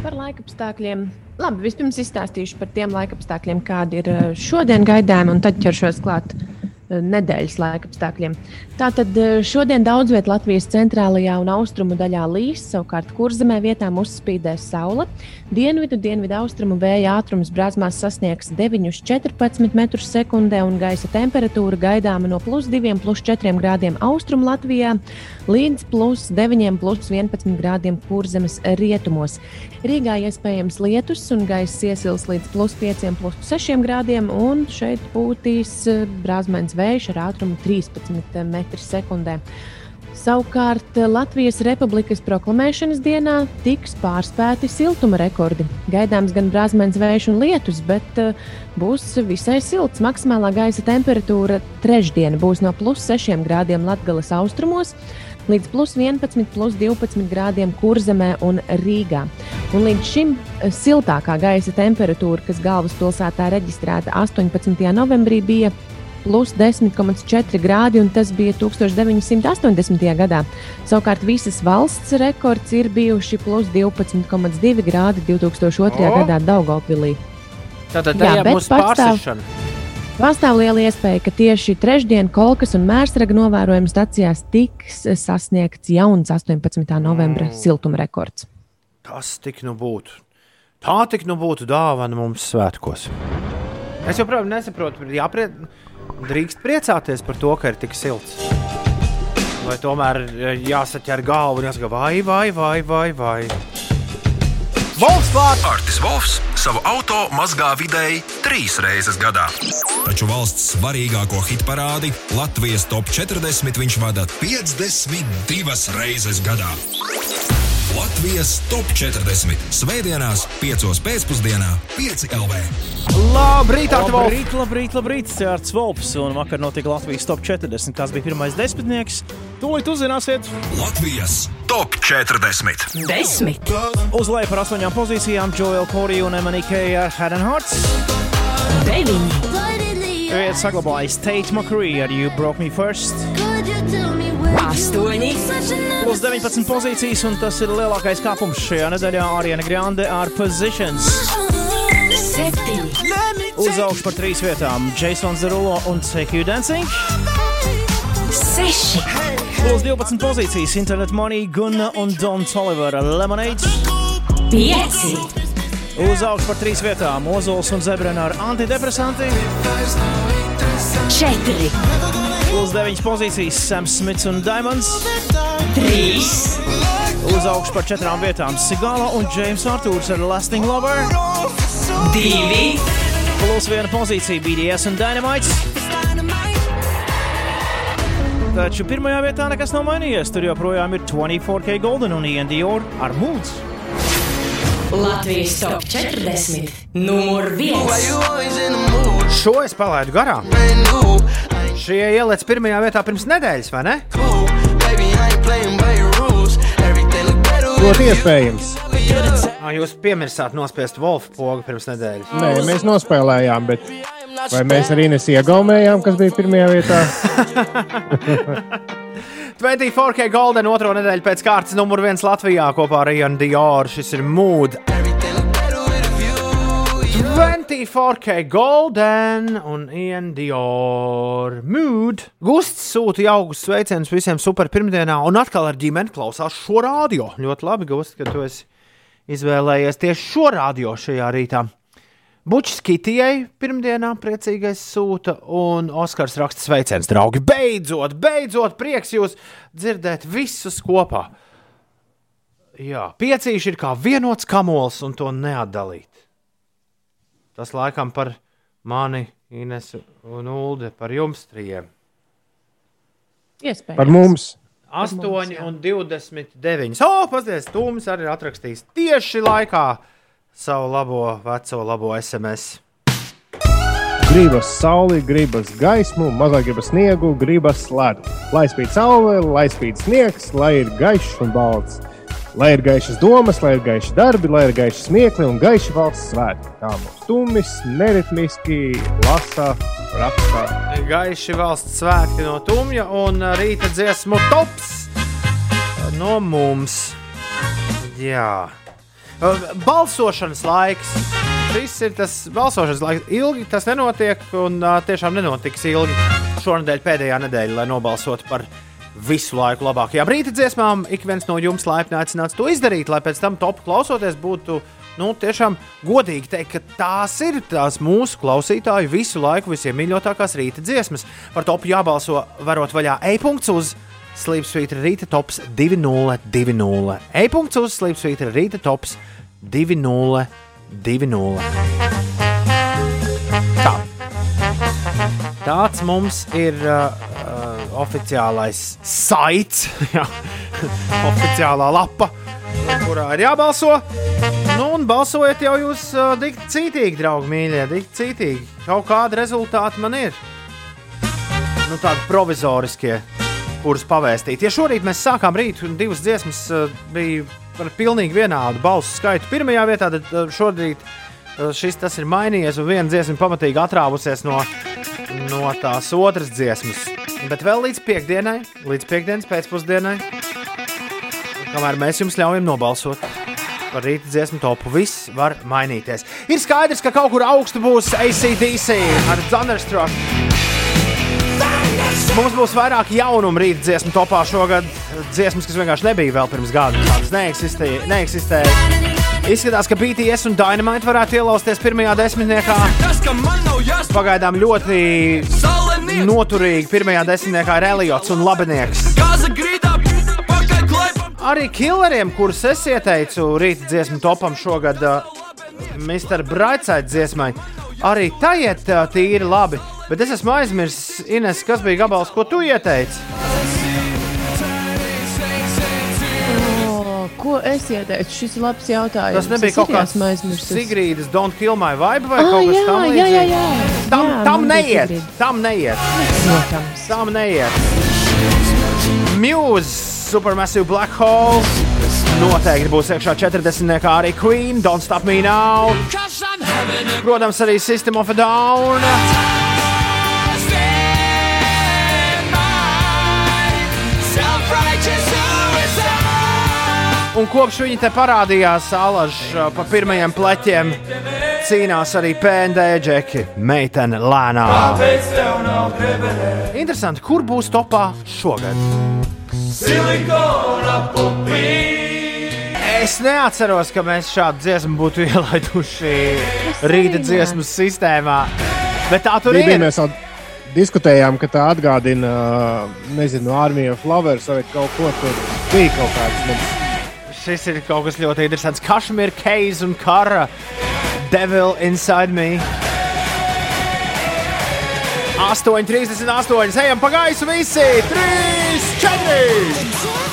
Par laikapstākļiem. Labi, vispirms izstāstīšu par tiem laikapstākļiem, kādi ir eh, šodien gaidāmi, un tad ķeršos klāt eh, nedēļas laikapstākļiem. Tātad eh, šodien daudz vietā Latvijas centrālajā un austrumu daļā līs, savukārt kurzemē vietām uzspīdēs saule. Dienvidu, dienvidu austrumu vēja ātrums brāzmās sasniegs 9,14 m2, un gaisa temperatūra gaidāma no plus 2, plus 4 grādiem austrumu Latvijā līdz plus 9, plus 11 grādiem kurzemes rietumos. Rīgā iespējams lietus un gaisa iesils līdz plus 5, plus 6 grādiem, un šeit būtīs eh, brāzmēns vējš ar ātrumu 13 m2. Savukārt Latvijas Republikas proklamēšanas dienā tiks pārspēti siltuma rekordi. Gaidāms gan brāzmēns vējš un lietus, bet uh, būs visai silts. Maksimālā gaisa temperatūra trešdien būs no plus 6 grādiem Latvijas austrumos līdz plus 11, plus 12 grādiem Kurzemē un Rīgā. Un līdz šim eh, siltākā gaisa temperatūra, kas galvaspilsētā reģistrēta 18. novembrī, bija plus 10,4 grādi, un tas bija 1980. gadā. Savukārt visas valsts rekords ir bijuši plus 12,2 grādi 2002. O! gadā Daugopilī. Tātad tā būs pastāv- pārsišana. Pastāv liela iespēja, ka tieši trešdien Kolkas un Mērsraga novērojuma stacijās tiks sasniegts jauns 18. novembra Mm. siltuma rekords. Tas tik nu būtu. Tā tik nu būtu dāvana mums svētkos. Es joprojām nesaprotu, jāprie... drīkst priecāties par to, ka ir tik silts. Vai tomēr eh, jāsaķer galva un jāsaka, vai, vai, vai, vai. vai. Volks klāt! Artis Volfs savu auto mazgā vidēji trīs reizes gadā. Taču valsts svarīgāko hit parādi Latvijas top 40 viņš vada 52 reizes gadā. Latvijas top 40. Svētdienās, 5. pēcpusdienā, 5 LV. Labrīt, Volf! Labrīt, labrīt, labrīt, Cēlts Volps. Un vakar notika Latvijas top 40. Kas bija pirmais desmitnieks? Tūlīt uzzināsiet. Latvijas top 40. Desmit, Uz leju par astoņām pozīcijām Joel Corey un and Hearts. deviņi, saglabājas Tate McCree ar You Broke Me First. astoņi, Plus 19 pozīcijas, un tas ir lielākais kāpums šajā nedēļā. Ariana Grande ar Positions. septiņi, Uzaugs par trīs vietām. Jasons Derulo un You Dancing. seši, Plus 12 pozīcijas. Internet Money, Gunna un Don Toliver. Ar Lemonade. pieci, Uz augšu par trīs vietām Ozols un Zebrena ar antidepresanti. 4, Uz deviņas pozīcijas Sams Smits un Diamonds. 3, Uz augšu par četrām vietām Sigala un James Arthurs ar Lasting Lover. 2, Plus viena pozīcija BDS un Dynamite. Taču pirmajā vietā nekas nav mainījies. Tur joprojām ir 24K Golden un Ian Dior ar mūdzi. Latvijas top 40, numur 1. Šo es palaidu garām. Šie ieliec pirmajā vietā pirms nedēļas, vai ne? Ļoti iespējams. Jūs piemirsāt nospiest Wolfa pogu pirms nedēļas. Nē, mēs nospēlējām, bet vai mēs arī nesiegaumējām, kas bija pirmajā vietā? 24K Golden otro nedēļu pēc kārtas numur viens Latvijā kopā ar Ian Dioru. Šis ir Mood. 24K Golden un Ian Dior Mood. Gusts sūta jaukus sveicienus visiem super pirmdienā un atkal ar ģimeni klausās šo radio. Ļoti labi, Gust, ka tu esi izvēlējies tieši šo radio šajā rītā. Bučs Kitijai pirmdienā priecīgais sūta, un Oskars raksta sveiciens, draugi. Beidzot, beidzot, prieks jūs dzirdēt visus kopā. Jā, piecīši ir kā vienots kamols, un to neatdalīt. Tas laikam par mani, Inesu un Uldi, par jums trijiem. Iespējams. Par mums. 8 un 29. O, paskatieties, Tūms arī ir atrakstījis tieši laikā savu labo, veco, labo SMS. Gribas sauli, gribas gaismu, mazāk gribas sniegu, gribas ledu. Lai spīd saule, lai spīd sniegs, lai ir gaišs un balts. Lai ir gaišas domas, lai ir gaiši darbi, lai ir gaiši smiekli un gaiši valsts svētki. Tā mums tumis, neritmiski lasa, raksta. Gaiši valsts svētki no Tumja un rīta dziesmu tops no mums. Jā. Balsošanas laiks. Šis ir tas balsošanas laiks. Ilgi tas nenotiek, un uh, tiešām nenotiks ilgi. Šonadēļ pēdējā nedēļa, lai nobalsotu par visu laiku labākajām rīta dziesmām. Ik viens no jums laipni aicināts to izdarīt, lai pēc tam top klausoties būtu. Nu, tiešām godīgi teikt, ka tās ir tās mūsu klausītāju visu laiku visiem mīļotākās rīta dziesmas. Par topu jābalso varot vaļā e-punkts uz Sleepsvītra rīta tops 2020. E-punkts uz Sleepsvītra rīta tops 2020. Tā. Tāds mums ir uh, uh, oficiālais saits, oficiālā lapa, kurā ir jābalso. Nu, un balsojiet jau jūs uh, tik cītīgi, draugi, mīļie, tik cītīgi. Kaut kādi rezultāti man ir. Nu, tādi provizoriskie, kurus pavēstīt. Ja šorīt mēs sākām rītu, un divas dziesmas uh, bija par pilnīgi vienādu balsu skaitu pirmajā vietā, tad uh, šorīt uh, šis tas ir mainījies, un viena dziesma pamatīgi atrāvusies no, no tās otras dziesmas. Bet vēl līdz piekdienai, līdz piekdienas pēcpusdienai, kamēr mēs jums ļaujam nobalsot par rīta dziesmu topu, viss var mainīties. Ir skaidrs, ka kaut kur augstu būs ACDC ar Thunderstruck. Mums būs vairāk jaunumu rīta dziesmu topā šogad. Dziesmas, kas vienkārši nebija vēl pirms gada, tādas neeksistēja. neeksistēja. Izskatās, ka BTS un Dynamite varētu ielausties pirmajā desmitniekā. Pagaidām ļoti noturīgi pirmajā desmitniekā ir Eliots un Labinieks. Arī killeriem, kurus es ieteicu rīta dziesmu topam šogad, uh, Mr. Brightside dziesmai, arī tā iet uh, tīri labi. Bet es esmu aizmirsis, Ines, kas bija gabals, ko tu ieteici. O, Ko es ieteicu? Šis ir labs jautājums. Tas nebija Es kaut kāds esmu aizmirsis. Sigrīdas Don't Kill My Vibe vai Ah, kaut kas tamlīdzīgs. jā, jā, jā. Tam, Jā, tam neiet, tam neiet. Protams. Tam neiet. Muse, Supermassive Black Hole. Noteikti būs iekšā 40. kā arī Queen, Don't Stop Me Now. Protams, arī System of a Down. Un kopš viņi te parādījās, Alaž pa pirmajiem pleķiem cīnās arī PND džeki, meitene lēnā. Interesanti, kur būs topā šogad? Es neatceros, ka mēs šādu dziesmu būtu ielaiduši rīta dziesmu sistēmā. Bet tā tur Bija, ir. mēs vēl diskutējām, ka tā atgādina, nezinu, armiju Flavors vai kaut ko tur. Bija kaut kāds mums. Šis ir kaut kas ļoti interesants. Kašmir, Keis un Kara. Devil inside me. 8,38. Ejam pa gaisu visi! 3, 4!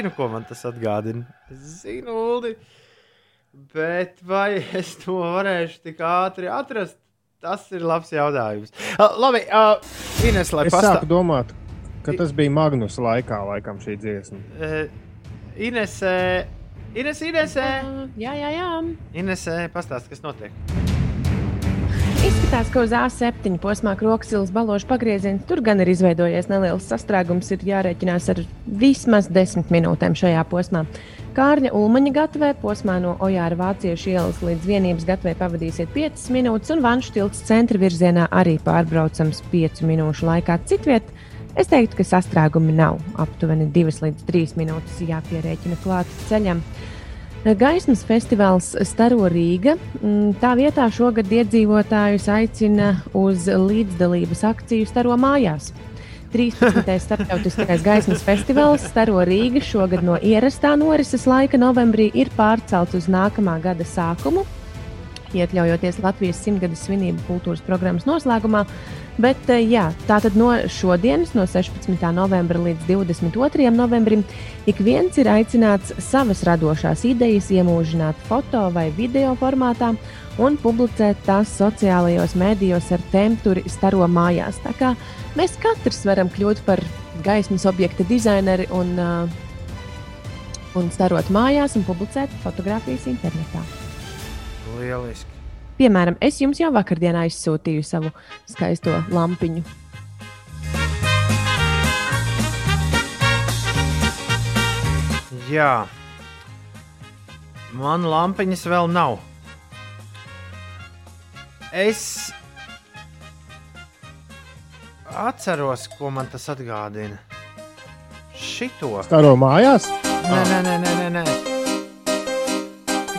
Zinu, ko man tas atgādina. Es zinu, Ulu. Bet vai es to varēšu tik ātri atrast? Tas ir labs jautājums. Uh, labi, uh, Ines, lai Es pastāstītu. sāku domāt, ka tas bija Magnus laikā, laikam, šī dziesma. Uh, Inesē, Ines, Inesē, Jā, jā, jā. Inesē pastāsti, kas notiek. Izskatās, ka uz A7 posmā Kroksilas balāžas pagrieziens tur gan ir izveidojies neliels sastrēgums. Ir jārēķinās ar vismaz desmit minūtēm šajā posmā. Kārļa Ulmaņa gatavē posmā no Ojāra Vāciešu ielas līdz vienības gatavē pavadīsiet 5 minūtes, un Vanšu tilts centra virzienā arī pārbraucams 5 minūšu laikā. Citviet, es teiktu, ka sastrēgumi nav. Aptuveni 2 līdz 3 minūtes jāpierēķina klāt ceļam. Gaismas festivāls Staro Rīga. Mm, Tā vietā šogad iedzīvotājus aicina uz līdzdalības akciju Staro mājās. 13. starptautiskais gaismas festivāls Staro Rīga šogad no ierastā norises laika novembrī ir pārcelts uz nākamā gada sākumu, iekļaujoties Latvijas simtgades svinību kultūras programmas noslēgumā. Bet, eh, jā, tātad no šodienas, no 16. novembra līdz 22. novembrim, ik viens ir aicināts savas radošās idejas iemūžināt foto vai video formātā un publicēt tās sociālajos mēdījos ar tēmturi staro mājās. Tā kā mēs katrs varam kļūt par gaismas objekta dizaineri un, uh, un starot mājās un publicēt fotogrāfijas internetā. Lieliski. Piemēram, es jums jau vakardienā izsūtīju savu skaisto lampiņu. Jā, man lampiņas vēl nav. Es atceros, ko man tas atgādina. Šito. Staro mājās? Nē, nē, nē, nē, nē, nē.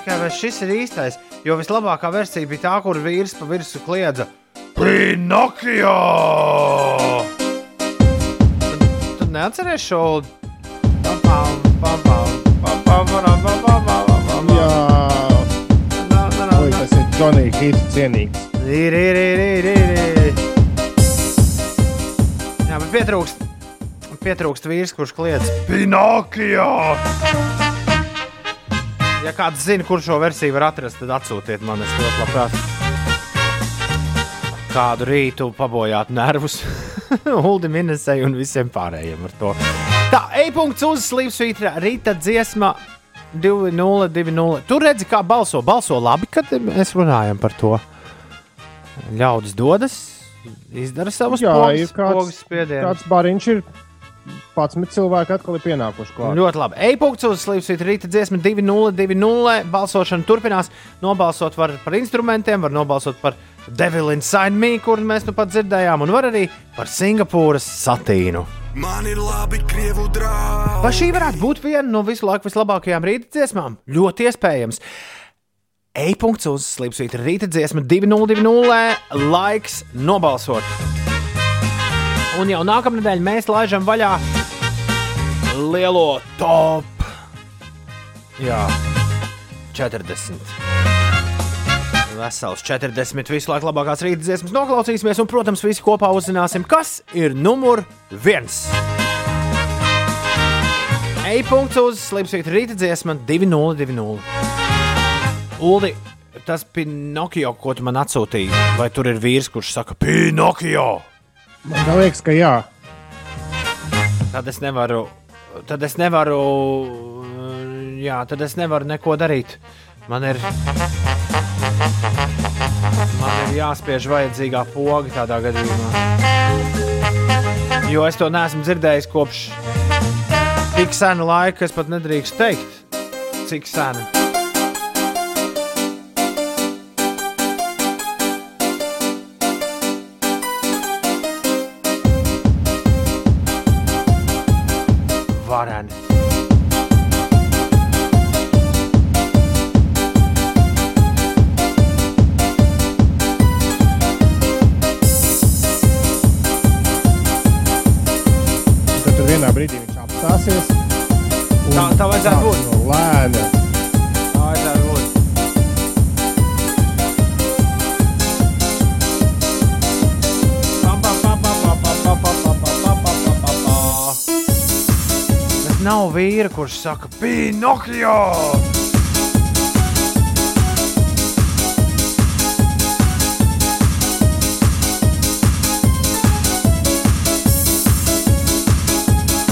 Tikai vai šis ir īstais? Jo vislabākā versija bija tā, kur vīrs pa virsmu kliedza Pinocchio! Tu, tu neatceries šo? Jā, Oi, tas ir Džonija Hits cienīgs. Ir, ir, ir, ir, ir, ir. Jā, bet pietrūkst, pietrūkst vīrs, kurš kliedz Pinocchio! Ja kāds zina, kur šo versiju var atrast, tad atsūtiet man, es ļoti labprāt. Kādu rītu pabojāt nervus Uldim Inesai un visiem pārējiem ar to. Tā, e-punkts uz slīpsvītra rīta dziesma 2020. Tur redzi, kā balso. Balso labi, kad mēs runājam par to. Ļaudis dodas, izdara savus pogas- kāds, pogas spiedienus. kāds bariņš ir. 11 cilvēki atkal ir pienākuši klāt. Ļoti labi. E-punkts uz slīpsvītra rīta dziesma 2020. Balsošana turpinās. Nobalsot var par instrumentiem, var nobalsot par Devil Inside Me, kuru mēs nu pat dzirdējām, un var arī par Singapūras satīnu. Man ir labi krievu draugi. Vai šī varētu būt viena no visu laiku vislabākajām rīta dziesmām? Ļoti iespējams. E-punkts uz slīpsvītra rīta dziesma 2020. Laiks nobalsot. Un jau nākamā nedēļa mēs laižam vaļā lielo top. Jā, 40. Vesels 40 visu laiku labākās rīta dziesmas noklausīsimies, un, protams, visi kopā uzzināsim, kas ir numur viens. E-punkts uz Slimsvītra rīta dziesma 2020. Uldi, tas Pinocchio, ko tu man atsūtīji, vai tur ir vīrs, kurš saka Pinocchio? Man liekas, ka jā. Tad es nevaru tad es nevaru, jā, tad es nevaru neko darīt. Man ir, man ir jāspiež vajadzīgā poga tādā gadījumā. Jo es to neesmu dzirdējis kopš tik sena laika, ka es pat nedrīkstu teikt, cik sena. Vīra, kurš saka, Pinokio!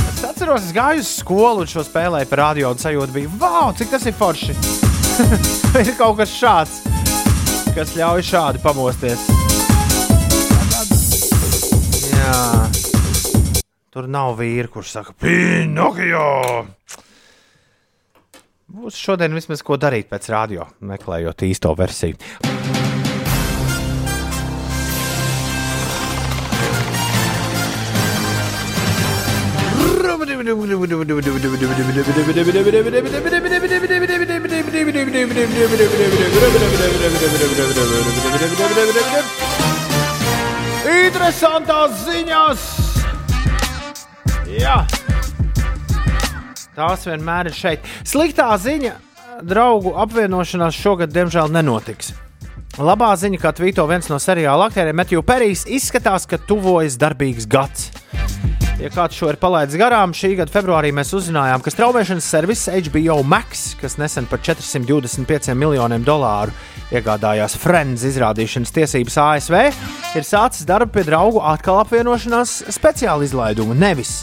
Es atceros, es gāju uz skolu un šo spēlēju par radio un sajūta bija, wow, cik tas ir forši! ir kaut kas šāds, kas ļauj šādi pamosties. Tur nav vīra, kurš saka, Pinokio! Būs šodien vismaz ko darīt pēc radio, meklējot īsto versiju. Interesantās ziņas! Jā, tās vienmēr ir šeit. Sliktā ziņa, draugu apvienošanās šogad diemžēl nenotiks. Labā ziņa, kā tvīto viens no seriāla aktieriem, Matthew Perijs, izskatās, ka tuvojas darbīgs gads. Ja kāds šo ir palaidis garām, šī gada februārī mēs uzzinājām, ka straumēšanas servis HBO Max, kas nesen par 425 miljoniem dolāru iegādājās Friends izrādīšanas tiesības ASV, ir sācis darbu pie draugu atkal apvienošanās speciāla izlaiduma, nevis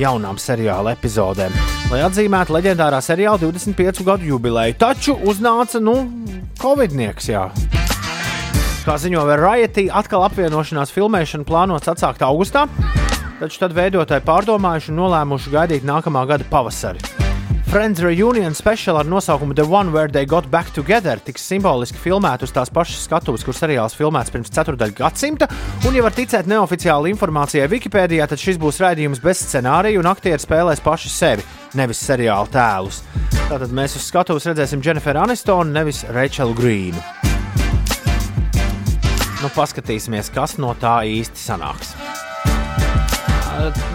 jaunām seriāla epizodēm, lai atzīmētu leģendārā seriāla 25 gadu jubileju. Taču uznāca, nu, Covid-nieks. Kā ziņo Variety, atkal apvienošanās filmēšanu plānots atsākt augustā, taču tad veidotāji pārdomājuši un nolēmuši gaidīt nākamā gada pavasari. Friends Reunion special ar nosaukumu The One Where They Got Back Together tiks simboliski filmēta uz tās pašas skatuves, kur seriāls filmēts pirms ceturdaļa gadsimta, un, ja var ticēt neoficiāli informācijai Wikipēdijā, tad šis būs raidījums bez scenārija, un aktieri spēlēs paši sevi, nevis seriāla tēlus. Tātad mēs uz skatuves redzēsim Jenniferu Anistonu, nevis Rachelu Grīnu. Nu, paskatīsimies, kas no tā īsti sanāks.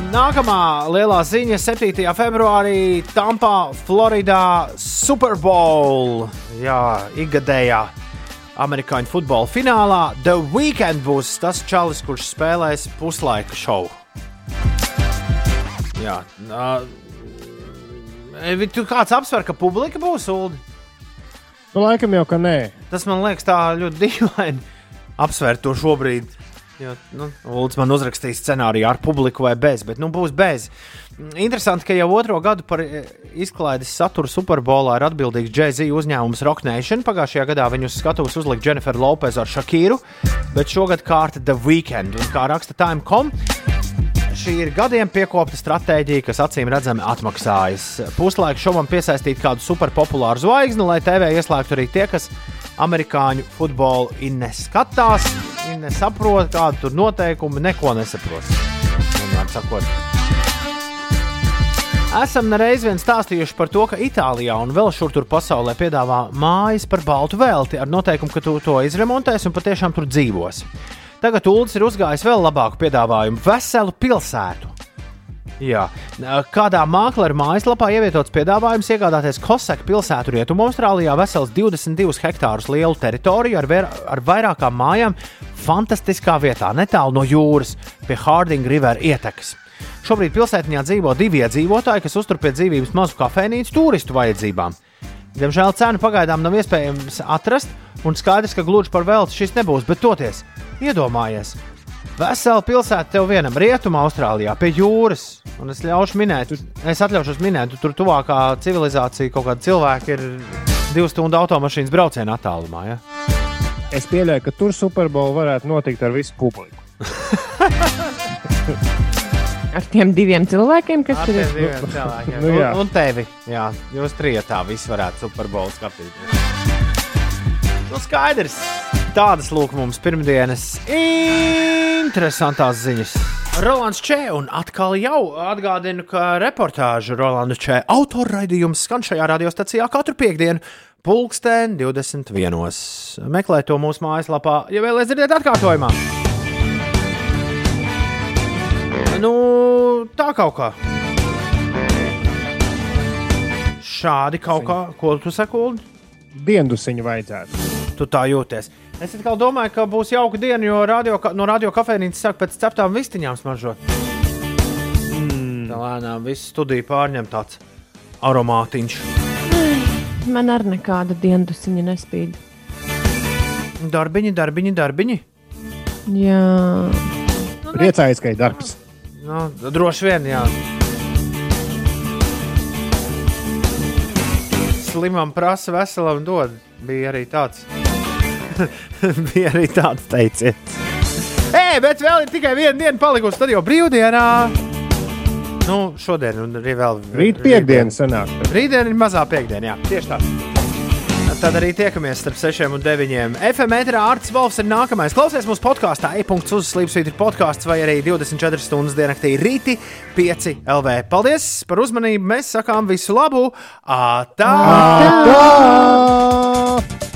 Nākamā lielā ziņa 7. februārī Tampā, Floridā Super Bowl. Jā, ikgadējā amerikāņu futbola finālā The Weekend būs tas čalis, kurš spēlēs puslaika šovu. Jā, uh, tu kāds apsver, ka publika būs Ulu? Nu, laikam jau, ka nē. Tas man liekas tā ļoti dīvaini apsvērt to šobrīd. Jo, nu, Lūdzu, man uzrakstīja scenāriju ar publiku vai bez, bet nu, būs bez. Interesanti, ka jau otro gadu par eh, izklaides saturu Superbolā ir atbildīgs Jay-Z uzņēmums Rock Nation. Pagājušajā gadā viņus skatuves uzlika Jennifer Lopez ar Shakiru, bet šogad kārta The Weekend. Un kā raksta Time.com, šī ir gadiem piekopta stratēģija, kas acīm redzami atmaksājas. Puslaika šovam piesaistīt kādu superpopulāru zvaigzni, lai TV ieslēgtu arī tie, kas amerikāņu futbolu neskatās, nesaprot, kāda tur noteikumi, neko nesaprot. Vienmēr sakot. Esam nereiz vien stāstījuši par to, ka Itālijā un vēl šur tur pasaulē piedāvā mājas par baltu velti ar noteikumu, ka tu to izremontēsi un patiešām tur dzīvos. Tagad Ulas ir uzgājis vēl labāku piedāvājumu - veselu pilsētu. Jā. Kādā mākslinieka mājaslapā ievietots piedāvājums iegādāties Kosaka pilsētu Rietumu Austrālijā vesels 22 hektārus lielu teritoriju ar, vēr, ar vairākām mājām fantastiskā vietā, netālu no jūras, pie Harding River ietekas. Šobrīd pilsētiņā dzīvo divi iedzīvotāji, kas uztur pie dzīvības mazu kafejnīcu turistu vajadzībām. Diemžēl cenu pagaidām nav iespējams atrast, un skaidrs, ka gluži par velti šis nebūs, bet toties iedomājies. Vesela pilsēta tev vienam rietumā, Austrālijā, pie jūras. Un es ļaušu minēt, es atļaušos minēt, tur tuvākā civilizācija, kaut kāda cilvēka ir divu stundu automašīnas brauciena attālumā. Ja? Es pieļauju, ka tur Superbowl varētu notikt ar visu publiku. Ar tiem diviem cilvēkiem, kas Ar tur ir. cilvēkiem. Nu, jā. un, un tevi. Jā, jūs trijotā visi varētu Superbowlu skatīties. Nu, skaidrs. Tādas lūk mums pirmdienas interesantās ziņas. Rolands Čē, un atkal jau atgādinu, ka reportāžu Rolanda Čē autorraidījums skan šajā radiostacijā katru piekdienu, pulksten 21. Meklē to mūsu mājaslapā, ja vēlaties dzirdēt atkārtojumā. Nu, tā kaut kā. Šādi kaut kā, ko tu saki? Diendusiņu vajadzētu. Tu tā jūties. Es atkal domāju, ka būs jauka diena, jo radio, no radio kafejnīcas sāk pēc ceptām vistiņām smaržot. Mm. Tā lēnām viss studija pārņem tāds aromātiņš. Man ar nekāda diendusiņa nespīd. Darbiņi, darbiņi, darbiņi. Jā, Priecājos, ka ir darbs. Nu, droši vien, jā. Slimam prasa, veselam dod. Bija arī tāds. Bija arī tāds teiciens. Ej, bet vēl ir tikai viena diena palikusi. Tad jau brīvdienā. Nu, šodien un arī vēl. Rīt piekdiena sanāk. Rītdien ir mazā piekdiena, jā, tieši tā. Tad arī tiekamies starp 6 un 9. FM metrā Arts Volfs ir nākamais. Klausies mūsu podkāstā, e-punkts uz Slimsvītra podkāsts vai arī 24 stundas diennaktī rīti 5 LV. Paldies par uzmanību! Mēs sakām visu labu! Ātā! Tā!